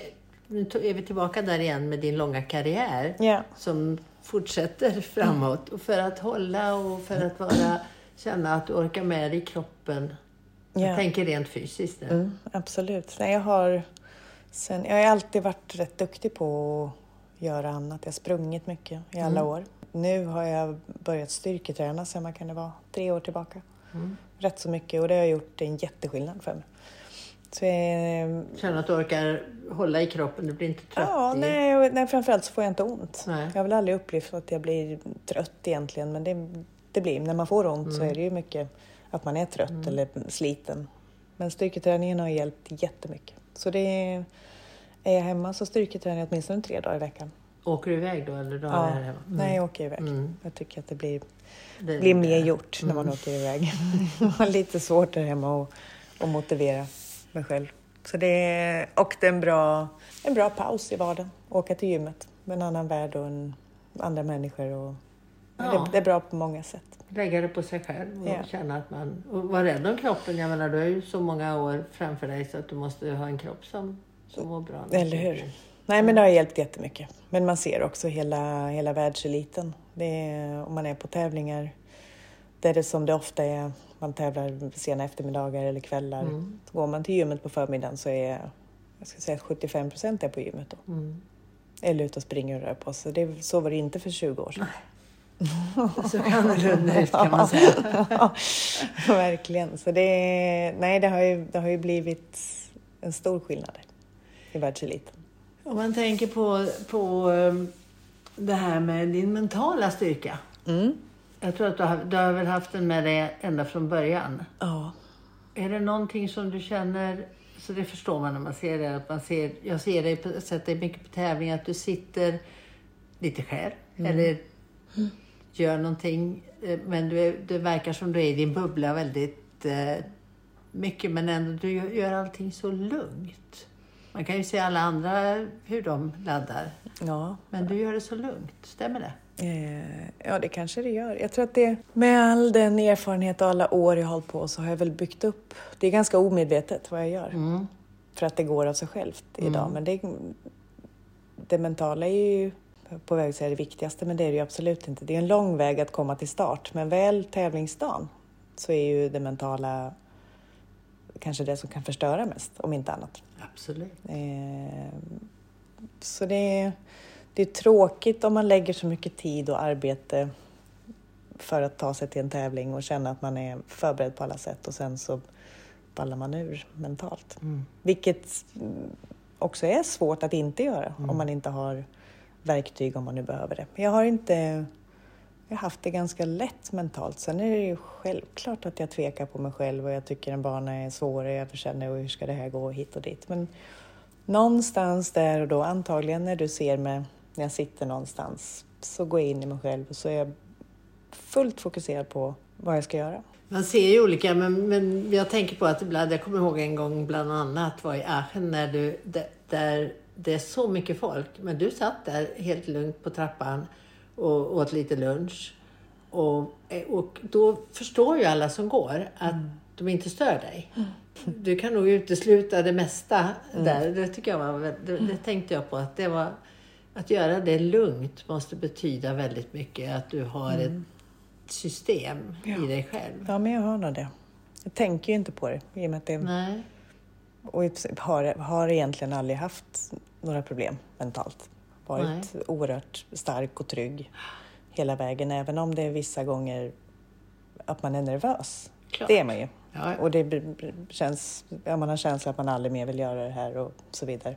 nu är vi tillbaka där igen med din långa karriär Ja. som fortsätter framåt. Och för att hålla och för att vara, känna att du orkar med dig i kroppen. Ja. Jag tänker rent fysiskt nu. Mm, absolut. Nej, jag, har, sen, jag har alltid varit rätt duktig på att göra annat. Jag har sprungit mycket i alla år. Nu har jag börjat styrketräna sen man kan det vara tre år tillbaka. Mm. Rätt så mycket och det har gjort en jätteskillnad för mig. Så, eh, Känna att du orkar hålla i kroppen, du blir inte trött. ja, i... nej, nej, framförallt så får jag inte ont. Nej. Jag har väl aldrig upplevt att jag blir trött egentligen, men det, det blir, när man får ont så är det ju mycket att man är trött eller sliten. Men styrketräningen har hjälpt jättemycket. Så det är, är jag hemma så styrketränar jag åtminstone tre dagar i veckan. Åker du iväg då eller då Ja. är det hemma? Mm. Nej, jag åker iväg. Mm. Jag tycker att det blir, Det- blir mer gjort när man Mm. åker iväg. Jag har lite svårt där hemma att motivera mig själv. Så det är, och det är en bra, en bra paus i vardagen. Åka till gymmet med en annan värld och en, andra människor. Och, Ja. det, det är bra på många sätt. Lägga det på sig själv och Ja. känna att man... Och vara rädd om kroppen. Jag menar, du har ju så många år framför dig så att du måste ha en kropp som, som mår bra. Eller hur? Nej, men det har hjälpt jättemycket. Men man ser också hela, hela världseliten. Det är, om man är på tävlingar där det som det ofta är, man tävlar sena eftermiddagar eller kvällar. Mm. Så går man till gymmet på förmiddagen så är jag ska säga 75 procent är på gymmet då. Mm. Eller ute och springer och rör på sig. Det, så var det inte för 20 år sedan. Såg annorlunda ut kan man säga. Ja, verkligen. Så det, nej, det, har ju, det har ju blivit en stor skillnad i världseliten. Om man tänker på, på um, det här med din mentala styrka. Mm. Jag tror att du har, du har väl haft den med dig ända från början. Ja. Är det någonting som du känner, så det förstår man när man ser det, att man ser, jag ser dig, på- sett dig mycket på tävling, att du sitter lite själv eller gör någonting. eh, Men du är, det verkar som du är i din bubbla väldigt eh, mycket, men ändå du gör- gör allting så lugnt. Man kan ju se alla andra hur de laddar, ja. men du gör det så lugnt. Stämmer det? Eh, ja, det kanske det gör. Jag tror att det, med all den erfarenhet och alla år jag har hållit på så har jag väl byggt upp. Det är ganska omedvetet vad jag gör. Mm. För att det går av sig självt idag. Men det, det mentala är ju på väg att säga det viktigaste, men det är det ju absolut inte. Det är en lång väg att komma till start. Men väl tävlingsdagen så är ju det mentala kanske det som kan förstöra mest, om inte annat. Absolut. Eh, så det är, det är tråkigt om man lägger så mycket tid och arbete för att ta sig till en tävling och känna att man är förberedd på alla sätt och sen så ballar man ur mentalt. Mm. Vilket mm, också är svårt att inte göra om man inte har verktyg om man nu behöver det. Jag har inte jag har haft det ganska lätt mentalt. Sen är det ju självklart att jag tvekar på mig själv och jag tycker en bana är svår och jag känner hur ska det här gå hit och dit. Men någonstans där och då, antagligen när du ser mig när jag sitter någonstans, så går jag in i mig själv och så är jag fullt fokuserad på vad jag ska göra. Man ser ju olika, men, men jag tänker på att ibland, jag kommer ihåg en gång bland annat var i Aachen när du, där, det är så mycket folk, men du satt där helt lugnt på trappan och åt lite lunch. Och, och då förstår ju alla som går att de inte stör dig. Du kan nog utesluta det mesta där. Det tycker jag var, det, det tänkte jag på att det var att göra det lugnt måste betyda väldigt mycket. Att du har ett system i dig själv. Ja, men jag har nog det. Jag tänker ju inte på det i och med att det Nej. Och har, har egentligen aldrig haft några problem mentalt. Varit oerhört stark och trygg hela vägen, även om det är vissa gånger att man är nervös. Klart. Det är man ju. Ja, Och det känns, ja, man har känslan att man aldrig mer vill göra det här och så vidare.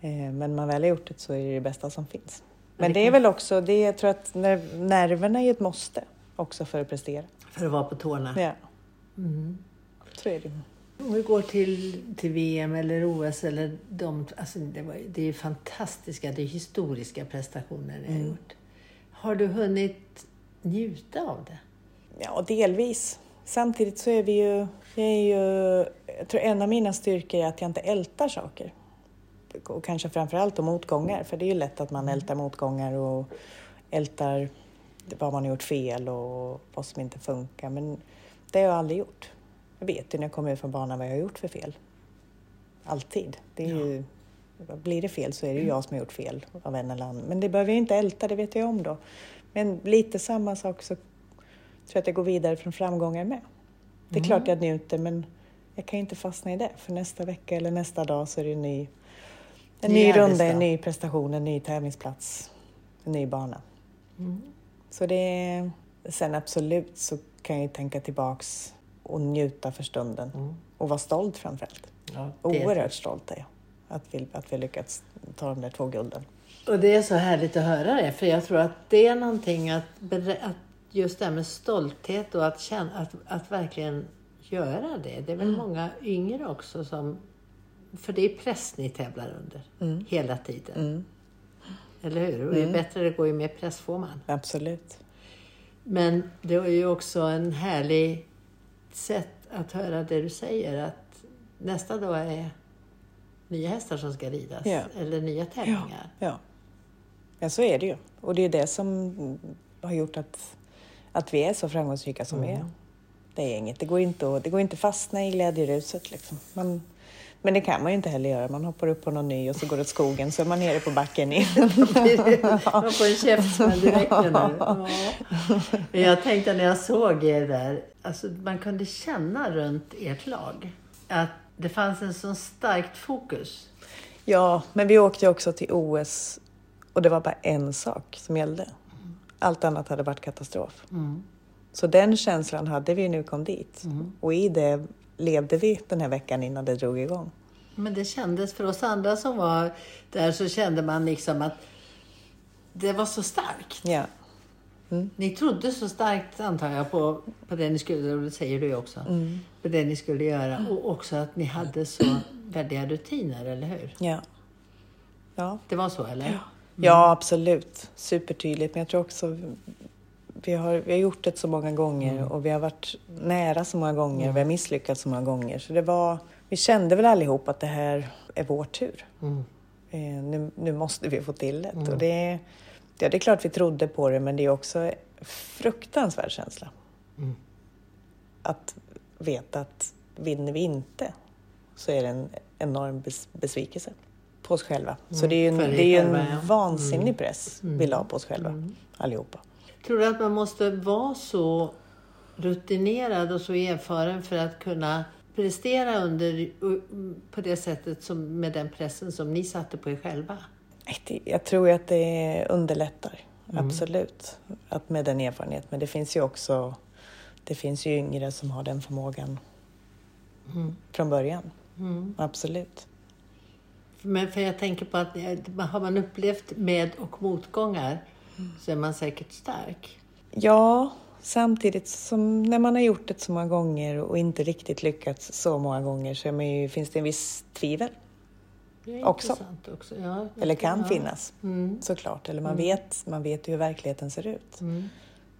Eh, Men man väl har gjort det så är det det bästa som finns. Men det är väl också, det, jag tror att ner- nerverna är ett måste också för att prestera. för att vara på tårna. Ja, Mm. så är det. Om vi går till, till VM eller OS eller de, alltså det, var, det är fantastiska, det är historiska prestationer ni har gjort. Har du hunnit njuta av det? Ja, delvis. Samtidigt så är vi ju, jag är ju, jag tror en av mina styrkor är att jag inte ältar saker. Och kanske framförallt då motgångar, för det är ju lätt att man ältar motgångar och ältar vad man har gjort fel och vad som inte funkar. Men det har jag aldrig gjort. Jag vet ju när jag kommer ut från banan vad jag har gjort för fel. Alltid. Det är ju, blir det fel så är det ju jag som har gjort fel av en eller annan. Men det behöver jag inte älta, det vet jag om då. Men lite samma sak så tror jag att jag går vidare från framgångar med. Det är klart jag njuter men jag kan ju inte fastna i det för nästa vecka eller nästa dag så är det en ny, en Ny ny, runda, en ny prestation, en ny tävlingsplats, en ny bana. Mm. Så det sen absolut så kan jag ju tänka tillbaks och njuta för stunden Mm. och vara stolt framförallt. Ja, Oerhört stolt är jag att vi, att vi lyckats ta de där två gulden. Och det är så härligt att höra det, för jag tror att det är någonting att, att just det här med stolthet och att, känna, att, att verkligen göra det. Det är väl många yngre också som... För det är press ni tävlar under hela tiden. Mm, Eller hur? Och ju bättre det går, ju mer press får man. absolut. Men det är ju också en härlig sätt att höra det du säger, att nästa dag är nya hästar som ska ridas, Ja. eller nya tävlingar. Ja. ja, så är det ju. Och det är det som har gjort att, att vi är så framgångsrika som vi är. Det är inget, det går inte att det går inte fastna i glädjeruset. Liksom. Man, men det kan man ju inte heller göra. Man hoppar upp på någon ny och så går det åt skogen så är man nere på backen igen. Man får en käftsmäll direkt. Ja. Jag tänkte när jag såg er där, alltså man kunde känna runt ert lag att det fanns en så starkt fokus. Ja, men vi åkte ju också till OS och det var bara en sak som gällde. Allt annat hade varit katastrof. Så den känslan hade vi när vi kom dit. Och i det levde vi den här veckan innan det drog igång. Men det kändes för oss andra som var där så kände man liksom att det var så starkt. Ja, Ni trodde så starkt antar jag på, på det ni skulle, och det säger du också, på det ni skulle göra. Och också att ni hade så väldiga rutiner, eller hur? ja. Ja, Det var så, eller? ja absolut. Supertydligt. Men jag tror också vi har, vi har gjort det så många gånger och vi har varit nära så många gånger. Vi har misslyckats så många gånger. Så det var, vi kände väl allihop att det här är vår tur. Mm. Eh, nu, nu måste vi få till det. Och det, ja, det är klart vi trodde på det, men det är också en fruktansvärd känsla. Mm. Att veta att vinner vi inte så är det en enorm bes, besvikelse på oss själva. Så det är ju en, det är en ja. vansinnig press vi la på oss själva, allihopa. Tror du att man måste vara så rutinerad och så erfaren för att kunna prestera under, på det sättet som, med den pressen som ni satte på er själva? Jag tror att det underlättar, absolut, att med den erfarenheten. Men det finns ju också det finns ju yngre som har den förmågan från början. Absolut. Men för jag tänker på att eh, har man upplevt med och motgångar så är man säkert stark. Ja, samtidigt som när man har gjort det så många gånger och inte riktigt lyckats så många gånger så ju, finns det en viss tvivel. Det är Också. intressant också. Ja, Eller kan ja. finnas, Mm. såklart. Eller man, vet, man vet ju hur verkligheten ser ut. Mm.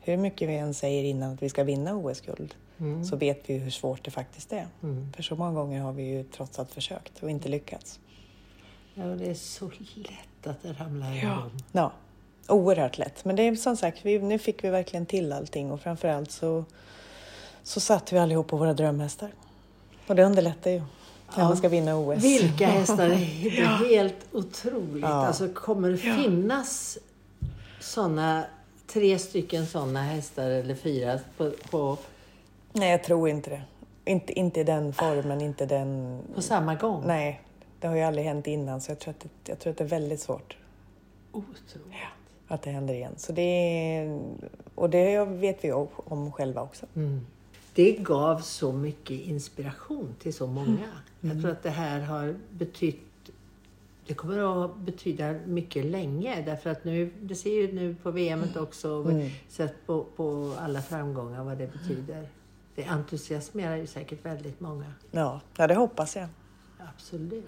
Hur mycket vi än säger innan att vi ska vinna OS-guld Mm. så vet vi hur svårt det faktiskt är. Mm. För så många gånger har vi ju trots allt försökt och inte lyckats. Ja, och det är så lätt att det ramlar igång. Ja, oerhört lätt. Men det är som sagt, vi, nu fick vi verkligen till allting och framförallt så, så satt vi allihop på våra drömhästar. Och det underlättar ju när man ska vinna OS. Vilka hästar! Det är helt otroligt. Ja. Alltså, kommer det finnas såna, tre stycken sådana hästar eller fyra på, på, Nej, jag tror inte det. Inte, inte i den formen, inte den... på samma gång? Nej, det har ju aldrig hänt innan så jag tror att det, jag tror att det är väldigt svårt Otroligt. Att det händer igen. Så det och det vet vi om- själva också. Mm. Det gav så mycket inspiration till så många. Mm. Jag tror att det här har betytt det kommer att betyda mycket länge därför att nu, det ser ju nu på VM också och Mm. sett på, på alla framgångar vad det betyder. det entusiasmerar ju säkert väldigt många. Ja, ja det hoppas jag. Absolut.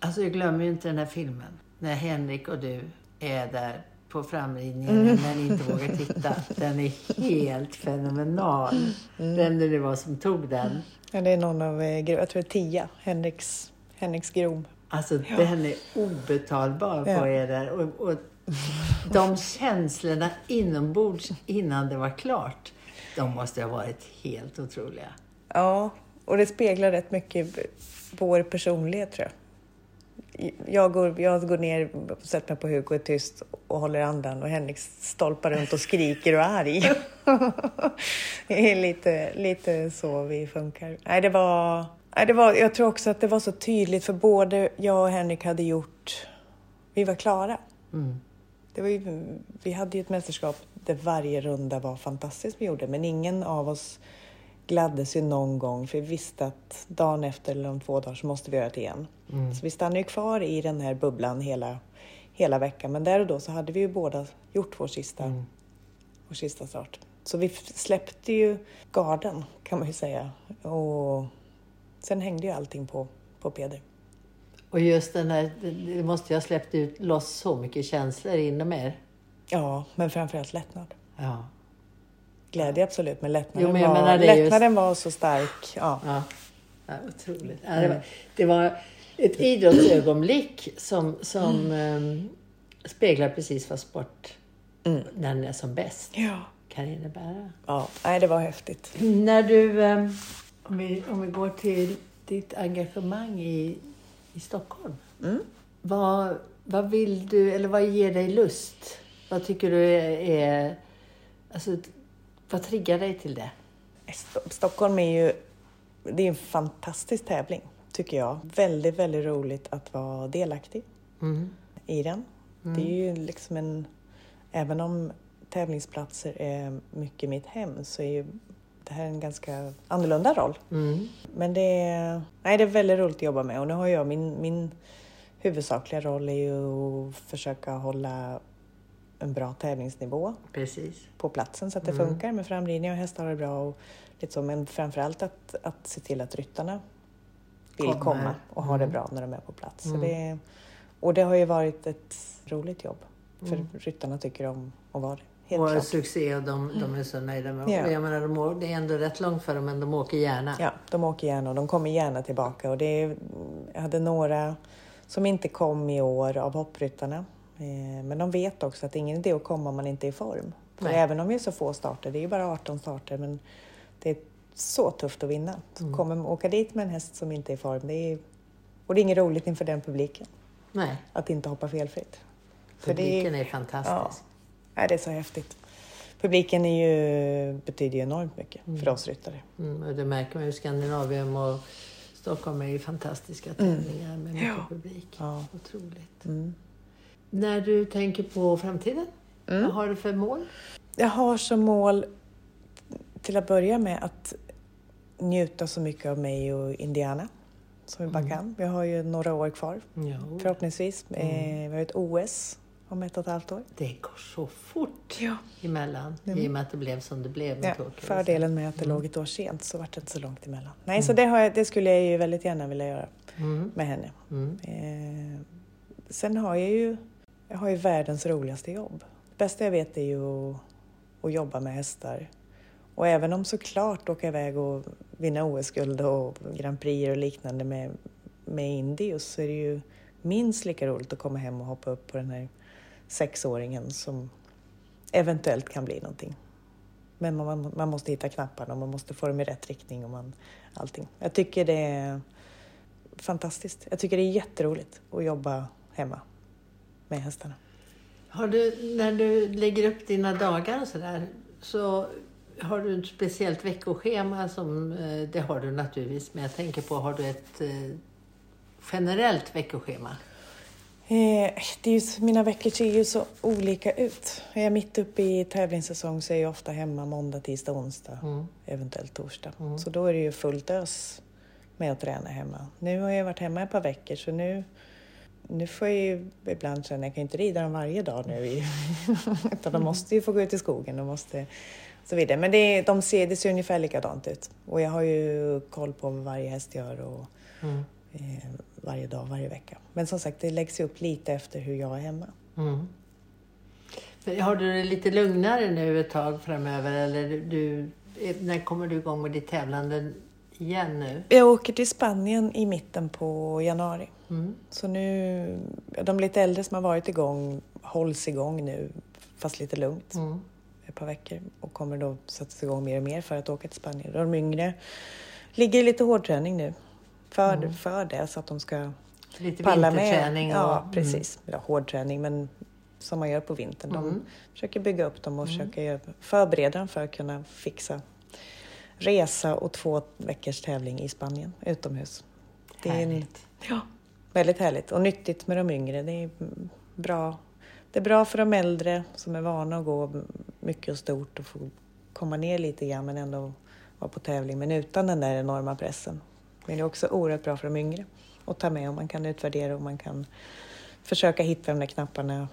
Alltså jag glömmer ju inte den här filmen. När Henrik och du är där på framridningen men inte vågar titta. Den är helt fenomenal. Vem det nu var som tog den. Ja, det är någon av, eh, jag tror det är Tia, Henriks, Henriks Grom. Alltså den är obetalbar på Ja. er där. Och, och de känslorna inombords innan det var klart, de måste ha varit helt otroliga. Ja, och det speglar rätt mycket vår personlighet tror jag. Jag går, jag går ner, sätter mig på huk och är tyst och håller andan och Henrik stolpar runt och skriker och är arg. det är lite, lite så vi funkar. Nej, det var, nej, det var, jag tror också att det var så tydligt för både jag och Henrik hade gjort, vi var klara. Mm. Det var ju, vi hade ju ett mästerskap där varje runda var fantastiskt vi gjorde, men ingen av oss gladdes ju någon gång för vi visste att dagen efter eller om två dagar så måste vi göra det igen. Mm. Så vi stannade ju kvar i den här bubblan hela, hela veckan, men där och då så hade vi ju båda gjort vår sista, Mm. vår sista start. Så vi släppte ju garden kan man ju säga och sen hängde ju allting på, på Peder. Och just den här, det- det måste ju ha släppt ut loss så mycket känslor inom er. Ja, men framförallt lättnad. Ja. Glädje absolut, men lättnaden, Jo, men var, menar är just- lättnaden var så stark. Ja. Ja, ja otroligt. Ja, det, var, det var ett idrottsögonblick som, som ehm, speglar precis vad sport, Mm. när den är som bäst, Ja. kan innebära. ja. Nej, det var häftigt. När du, ehm, om vi, om vi går till ditt engagemang i, i Stockholm. Mm. Vad, vad vill du, eller vad ger dig lust? Vad tycker du är, är alltså, vad triggar dig till det? Sto- Stockholm är ju det är en fantastisk tävling, tycker jag. Väldigt, väldigt roligt att vara delaktig Mm. i den. Det är ju liksom en... Även om tävlingsplatser är mycket mitt hem så är ju det här en ganska annorlunda roll. Mm. Men det är, nej, det är väldigt roligt att jobba med och nu har jag min, min huvudsakliga roll är ju att försöka hålla en bra tävlingsnivå Precis. på platsen så att det funkar med framridning och hästar det bra och så. Men framförallt att, att se till att ryttarna vill Kommer. komma och ha det bra när de är på plats. Så det, och det har ju varit ett roligt jobb för ryttarna tycker om att vara det. Helt och klart. succé och de, de är så nöjda med Ja. Jag menar, de, det är ändå rätt långt för dem, men de åker gärna. Ja, de åker gärna och de kommer gärna tillbaka. Och det är, jag hade några som inte kom i år av hoppryttarna. Eh, Men de vet också att det är ingen idé att komma om man inte är i form. För Nej. även om vi är så få starter, det är ju bara 18 starter, men det är så tufft att vinna. Så Mm. kommer åka dit med en häst som inte är i form, det är, och det är inget roligt inför den publiken Nej, att inte hoppa felfritt. För det är- publiken är fantastisk. Ja, det är så häftigt. Publiken är ju, betyder ju enormt mycket för oss ryttare. Mm, och det märker man ju. Skandinavium och Stockholm är ju fantastiska tävlingar med mycket Ja. publik. Ja. Otroligt. Mm. När du tänker på framtiden, Mm. vad har du för mål? Jag har som mål till att börja med att njuta så mycket av mig och Indiana som vi bara kan. Vi har ju några år kvar Jo, förhoppningsvis. Eh, vi har ett OS om ett och ett halvt år. det går så fort Ja. emellan i och med att det blev som det blev med Ja, fördelen med att det låg ett år sent så vart det inte så långt emellan. Nej, så det, jag, det skulle jag ju väldigt gärna vilja göra Mm. med henne. Mm. Eh, sen har jag ju, jag har ju världens roligaste jobb. Det bästa jag vet är ju att, att jobba med hästar. Och även om såklart åka iväg och vinna OS-guld och Grand Prix och liknande med, med Indios så är det ju minst lika roligt att komma hem och hoppa upp på den här sexåringen som eventuellt kan bli någonting. Men man, man måste hitta knapparna och man måste få dem i rätt riktning och man, allting. Jag tycker det är fantastiskt. Jag tycker det är jätteroligt att jobba hemma med hästarna. Har du, när du lägger upp dina dagar och sådär, så har du ett speciellt veckoschema som, eh, det har du naturligtvis, men jag tänker på, har du ett eh, generellt veckoschema? Eh, det är ju, mina veckor ser ju så olika ut. Är jag mitt uppe i tävlingssäsong så är jag ofta hemma måndag, tisdag, onsdag, Mm. eventuellt torsdag. Mm. Så då är det ju fullt ös med att träna hemma. Nu har jag varit hemma ett par veckor så nu, nu får jag ju ibland känna, jag kan inte rida dem varje dag nu. Utan de måste ju få gå ut i skogen. De måste, så vidare. Men det, de ser, det ser ungefär likadant ut. Och jag har ju koll på vad varje häst gör och, Mm. eh, varje dag, varje vecka. Men som sagt, det läggs upp lite efter hur jag är hemma. Mm. Har du det lite lugnare nu ett tag framöver eller du, när kommer du igång med ditt tävlande igen nu? Jag åker till Spanien i mitten på januari. Mm. Så nu, de lite äldre som har varit igång hålls igång nu, fast lite lugnt. Mm. ett par veckor och kommer då sättas igång mer och mer för att åka till Spanien. De yngre ligger i lite hårdträning nu för, Mm. för det så att de ska Lite palla vinterträning med. och, Ja, precis. Ja, hårdträning men som man gör på vintern. De Mm. försöker bygga upp dem och försöker göra- förbereda dem för att kunna fixa resa och två veckors tävling i Spanien utomhus. Det är Härligt. ja, väldigt härligt och nyttigt med de yngre. Det är bra. Det är bra för de äldre som är vana att gå mycket och stort och få komma ner lite grann men ändå vara på tävling men utan den där enorma pressen. Men det är också oerhört bra för de yngre att ta med och man kan utvärdera och man kan försöka hitta de där knapparna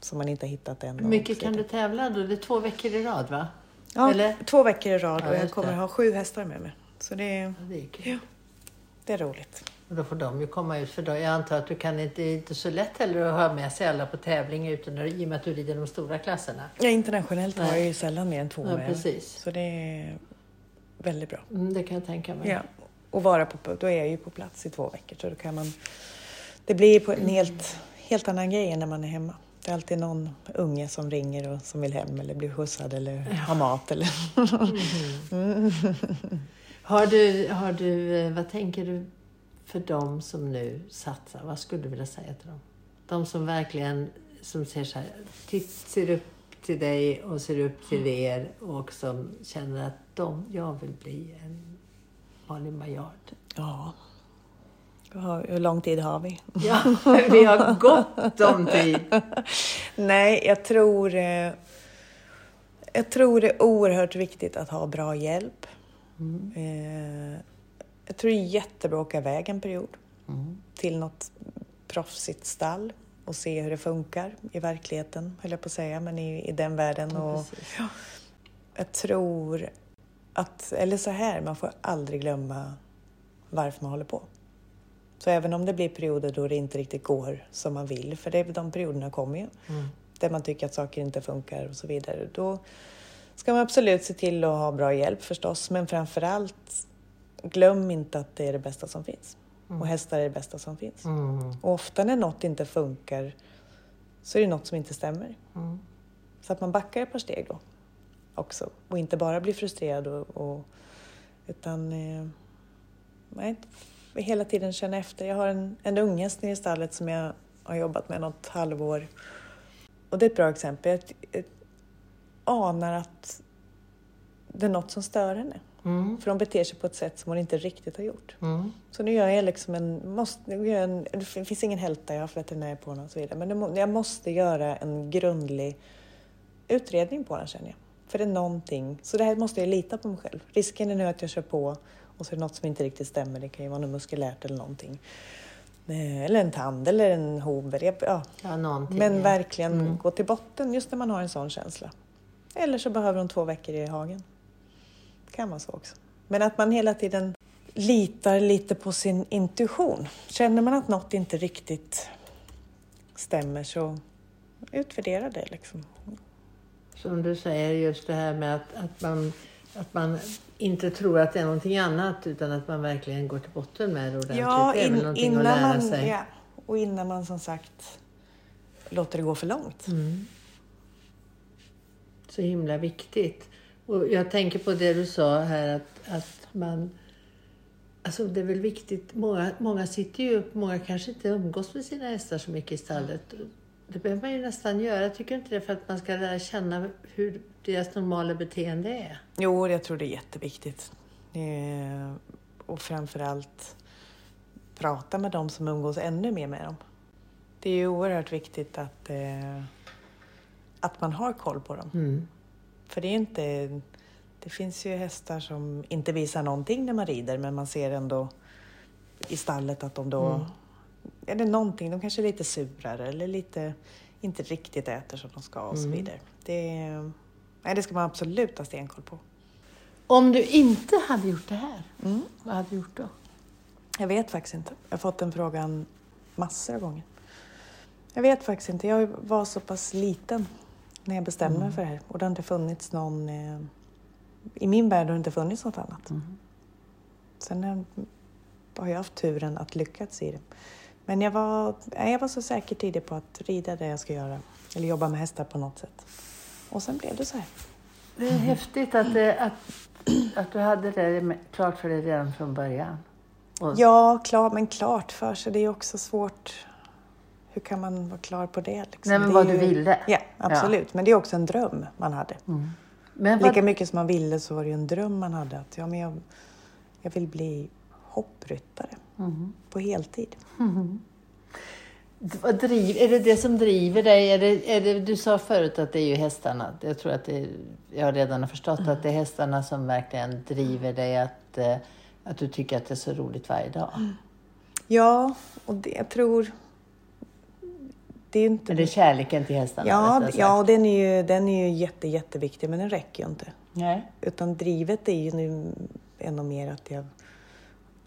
som man inte har hittat än. Hur mycket kan du tävla då? Det är två veckor i rad va? Ja, eller? två veckor i rad Ja, och jag kommer ha sju hästar med mig. Så det är, Ja, Det är kul. det är roligt. Och då får de ju komma ut för då. Jag antar att du kan inte, det är inte så lätt heller att ha med sig alla på tävling utan i och med att du rider de stora klasserna. Ja, internationellt har jag ju sällan mer än två Ja, med. precis. Så det är väldigt bra. Mm, det kan jag tänka mig. Ja. Och vara på, då är jag ju på plats i två veckor så då kan man... Det blir på en helt, helt annan grej än när man är hemma. Det är alltid någon unge som ringer och som vill hem eller blir skjutsad eller har mat eller... Har du, har du, eh, vad tänker du för dem som nu satsar? Vad skulle du vilja säga till dem? De som verkligen som ser, så här, ser upp till dig och ser upp till er och som känner att de, jag vill bli en Malin Baryard. Ja. Ja, Hur lång tid har vi? Ja, vi har gott om tid. Nej, jag tror... eh, Jag tror det är oerhört viktigt att ha bra hjälp. Mm. Eh, Jag tror det är jättebra att åka iväg en period Mm. till något proffsigt stall och se hur det funkar i verkligheten, höll jag på att säga, men i, i den världen. Ja, Och precis. jag tror att, eller så här, man får aldrig glömma varför man håller på. Så även om det blir perioder då det inte riktigt går som man vill, för det, de perioderna kommer ju, Mm. där man tycker att saker inte funkar och så vidare, då ska man absolut se till att ha bra hjälp förstås, men framför allt glöm inte att det är det bästa som finns. Och hästar är det bästa som finns. Mm. Och ofta när något inte funkar så är det något som inte stämmer. Mm. Så att man backar ett par steg då också och inte bara blir frustrerad och, och utan eh, nej, hela tiden känna efter. Jag har en, en unghäst nere i stallet som jag har jobbat med något halvår och det är ett bra exempel. Jag, jag anar att det är något som stör henne. Mm. För hon beter sig på ett sätt som hon inte riktigt har gjort. Mm. Så nu gör jag liksom en, måste, nu gör jag en det finns ingen hälta, jag har veterinär på honom och så vidare. Men det jag måste göra en grundlig utredning på den känner jag. För det är någonting, så det här måste jag lita på mig själv. Risken är nu att jag kör på och så är det något som inte riktigt stämmer. Det kan ju vara något muskulärt eller någonting. Eh, Eller en tand eller en hover. Jag- Ja. Ja. Men ja. verkligen Mm. gå till botten just när man har en sån känsla. Eller så behöver de två veckor i hagen. Det kan vara så också. Men att man hela tiden litar lite på sin intuition. Känner man att något inte riktigt stämmer så utvärdera det liksom. Som du säger, just det här med att, att, man, att man inte tror att det är någonting annat utan att man verkligen går till botten med det ordentligt. Ja, det är in, innan att lära man, sig. ja, och innan man som sagt låter det gå för långt. Mm. Så himla viktigt. Och jag tänker på det du sa här att, att man... Alltså det är väl viktigt. Många, många sitter ju upp, många kanske inte umgås med sina hästar så mycket i stallet. Det behöver man ju nästan göra, tycker du inte det? För att man ska lära känna hur deras normala beteende är. Jo, jag tror det är jätteviktigt. Eh, och framförallt prata med dem som umgås ännu mer med dem. Det är ju oerhört viktigt att, eh, att man har koll på dem. Mm. För det är inte... Det finns ju hästar som inte visar någonting när man rider men man ser ändå i stallet att de då... Mm. Är det någonting, de kanske är lite surare eller lite inte riktigt äter som de ska och så Mm. vidare. Det är, Nej, det ska man absolut ha stenkoll på. Om du inte hade gjort det här, vad hade du gjort då? Jag vet faktiskt inte. Jag har fått den frågan massor av gånger. Jag vet faktiskt inte. Jag var så pass liten när jag bestämde mig för det här. Och det har inte funnits någon... Eh, I min värld har det inte funnits något annat. Sen eh, har jag haft turen att lyckas i det. Men jag var, jag var så säker tidigt på att rida det jag ska göra. Eller jobba med hästar på något sätt. Och sen blev det så här. Det är häftigt att, det, att, att du hade det klart för dig redan från början. Och, Ja, klar, men klart för sig. Det är också svårt. Hur kan man vara klar på det? Liksom? Nej, men Det vad är du ville. Ja, absolut. Men det är också en dröm man hade. Men vad, Lika mycket som man ville så var det ju en dröm man hade. Att ja, men jag, jag vill bli hoppryttare på heltid. Vad driv, är det det som driver dig? Är det, är det, du sa förut att det är ju hästarna. Jag tror att det, jag redan har förstått att det är hästarna som verkligen driver dig att, eh, att du tycker att det är så roligt varje dag. Ja, och det, jag tror... Det är inte... Är det kärleken till hästarna? ja, ja och den är ju, den är ju jätte, jätteviktig, men den räcker ju inte. Nej. Utan drivet är ju nu ännu mer att jag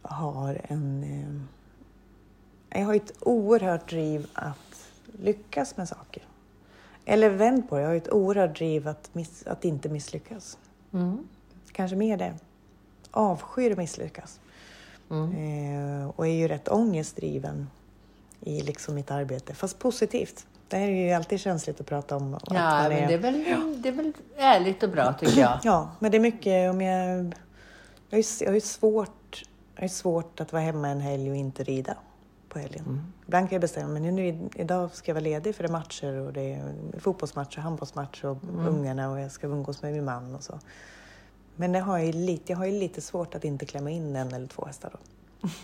har en... Jag har ett oerhört driv att lyckas med saker. Eller vänd på det, jag har ett oerhört driv att, miss, att inte misslyckas. Mm. Kanske mer det. Avskyr att misslyckas. Eh, och är ju rätt ångestdriven i liksom mitt arbete, fast positivt. Det här är ju alltid känsligt att prata om. att Ja, men det är, väl, det är väl ärligt och bra tycker jag. Ja, men det är mycket om jag... Jag har ju, svårt, jag har ju svårt att vara hemma en helg och inte rida på helgen. Ibland kan jag bestämma mig, nu, idag ska jag vara ledig för det är matcher och det är fotbollsmatcher, handbollsmatcher och ungarna och jag ska umgås med min man och så. Men det har jag, lite, jag har ju lite svårt att inte klämma in en eller två hästar då.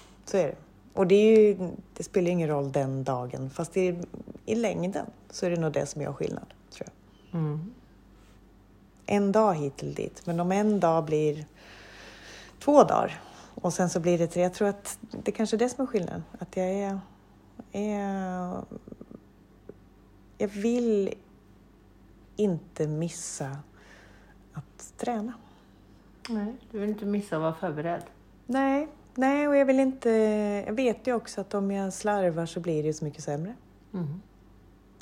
Så är det. Och det, ju, det spelar ju ingen roll den dagen, fast det i längden så är det nog det som gör skillnad, tror jag Mm. en dag hit eller dit. Men om en dag blir två dagar och sen så blir det tre. Jag tror att det kanske är det som är skillnaden. Att jag är... är jag vill inte missa att träna. Nej, du vill inte missa att vara förberedd. Nej, nej och jag vill inte... Jag vet ju också att om jag slarvar så blir det ju så mycket sämre. Mm.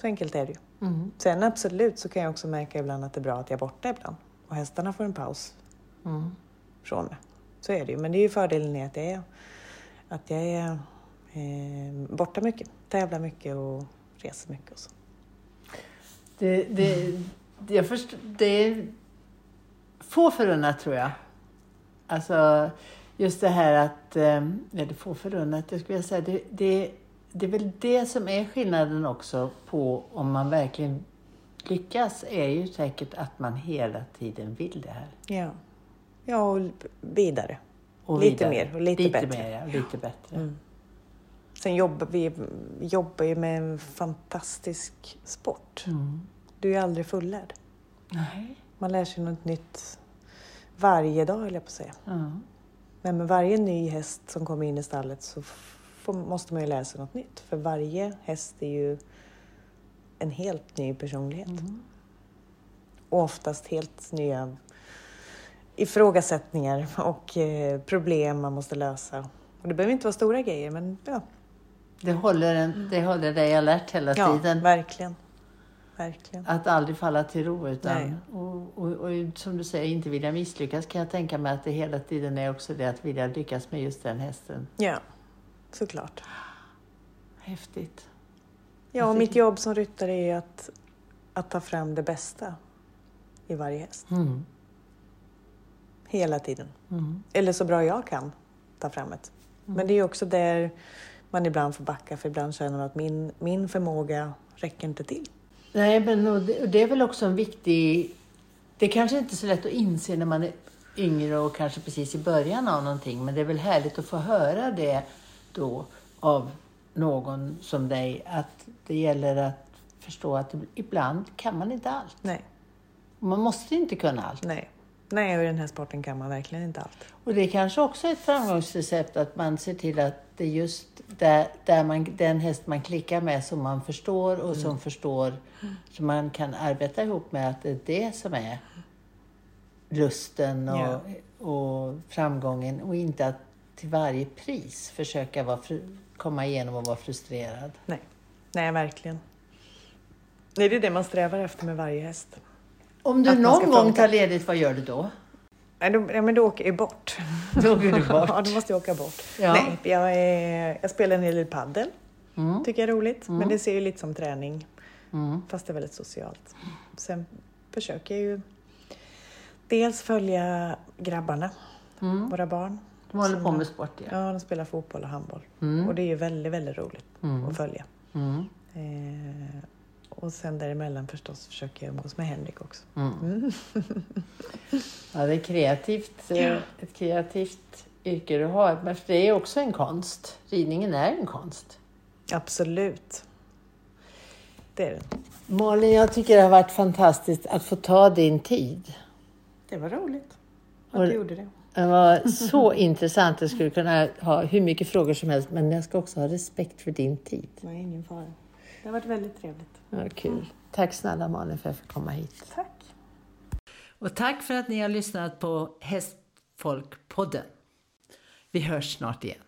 Så enkelt är det ju. Mm. Sen absolut så kan jag också märka ibland att det är bra att jag är borta ibland. Och hästarna får en paus Mm. från mig. Så är det ju. Men det är ju fördelen i att jag är, att jag är eh, borta mycket, tävlar mycket och reser mycket. Och så. Det, det, jag först, det är få förunnat tror jag. Alltså just det här att, eh, eller få förunnat, jag skulle vilja säga det, det, det är väl det som är skillnaden också på om man verkligen lyckas är ju säkert att man hela tiden vill det här. Ja. Ja, och vidare. Och Lite vidare. mer och lite bättre. Mer, ja, lite bättre. Mm. Sen jobbar vi jobbar ju med en fantastisk sport. Mm. Du är aldrig fullärd. Nej. Man lär sig något nytt varje dag, höll jag på att säga. Ja. Men med varje ny häst som kommer in i stallet så får, måste man ju lära sig något nytt. För varje häst är ju en helt ny personlighet. Mm. Och oftast helt nya ifrågasättningar och eh, problem man måste lösa. Och det behöver inte vara stora grejer, men ja, Det, håller en, det håller dig alert hela ja tiden. verkligen. Verkligen. Att aldrig falla till ro. Utan, och, och, och som du säger, inte vilja misslyckas kan jag tänka mig att det hela tiden är också det att vilja lyckas med just den hästen. Ja, såklart. Häftigt. Ja, och mitt jobb som ryttare är att, att ta fram det bästa i varje häst. Mm. Hela tiden. Mm. Eller så bra jag kan ta fram ett. Men det är också där man ibland får backa, för ibland känner man att min, min förmåga räcker inte till. Nej, men och det, och det är väl också en viktig... Det är kanske inte är så lätt att inse när man är yngre och kanske precis i början av någonting. Men det är väl härligt att få höra det då av någon som dig. Att det gäller att förstå att ibland kan man inte allt. Nej, Man måste inte kunna allt. nej. Nej, och i den här sporten kan man verkligen inte allt. Och det är kanske också ett framgångsrecept att man ser till att det är just där, där man, den häst man klickar med som man förstår och som förstår, som man kan arbeta ihop med, att det är det som är lusten och, Ja. och framgången och inte att till varje pris försöka vara komma igenom och vara frustrerad. Nej, Nej verkligen. Nej, det är det man strävar efter med varje häst. Om du någon gång funka. tar ledigt, vad gör du då? Nej, då, ja, men då åker jag bort. Då åker du bort. ja, då måste jag åka bort. Ja. Nej, jag, är, jag spelar en hel del padel. Mm. Tycker jag är roligt. Men det ser ju lite som träning. Mm. Fast det är väldigt socialt. Sen försöker jag ju dels följa grabbarna, Mm. våra barn. De håller på med sport, ja. Ja, de spelar fotboll och handboll. Mm. Och det är ju väldigt, väldigt roligt Mm. att följa. Mm. Eh, och sen däremellan förstås försöker jag umgås med Henrik också. Mm. Mm. Ja, det är kreativt, eh, ett kreativt yrke du har. Men för det är också en konst. Ridningen är en konst. Absolut. Det är det. Malin, jag tycker det har varit fantastiskt att få ta din tid. Det var roligt Och- att du gjorde det. Det var så intressant. Jag skulle kunna ha hur mycket frågor som helst, men jag ska också ha respekt för din tid. Nej, ingen fara. Det har varit väldigt trevligt. Ja, kul. Tack snälla Malin för att jag fick komma hit. Tack. Och tack för att ni har lyssnat på Hästfolkpodden. Vi hörs snart igen.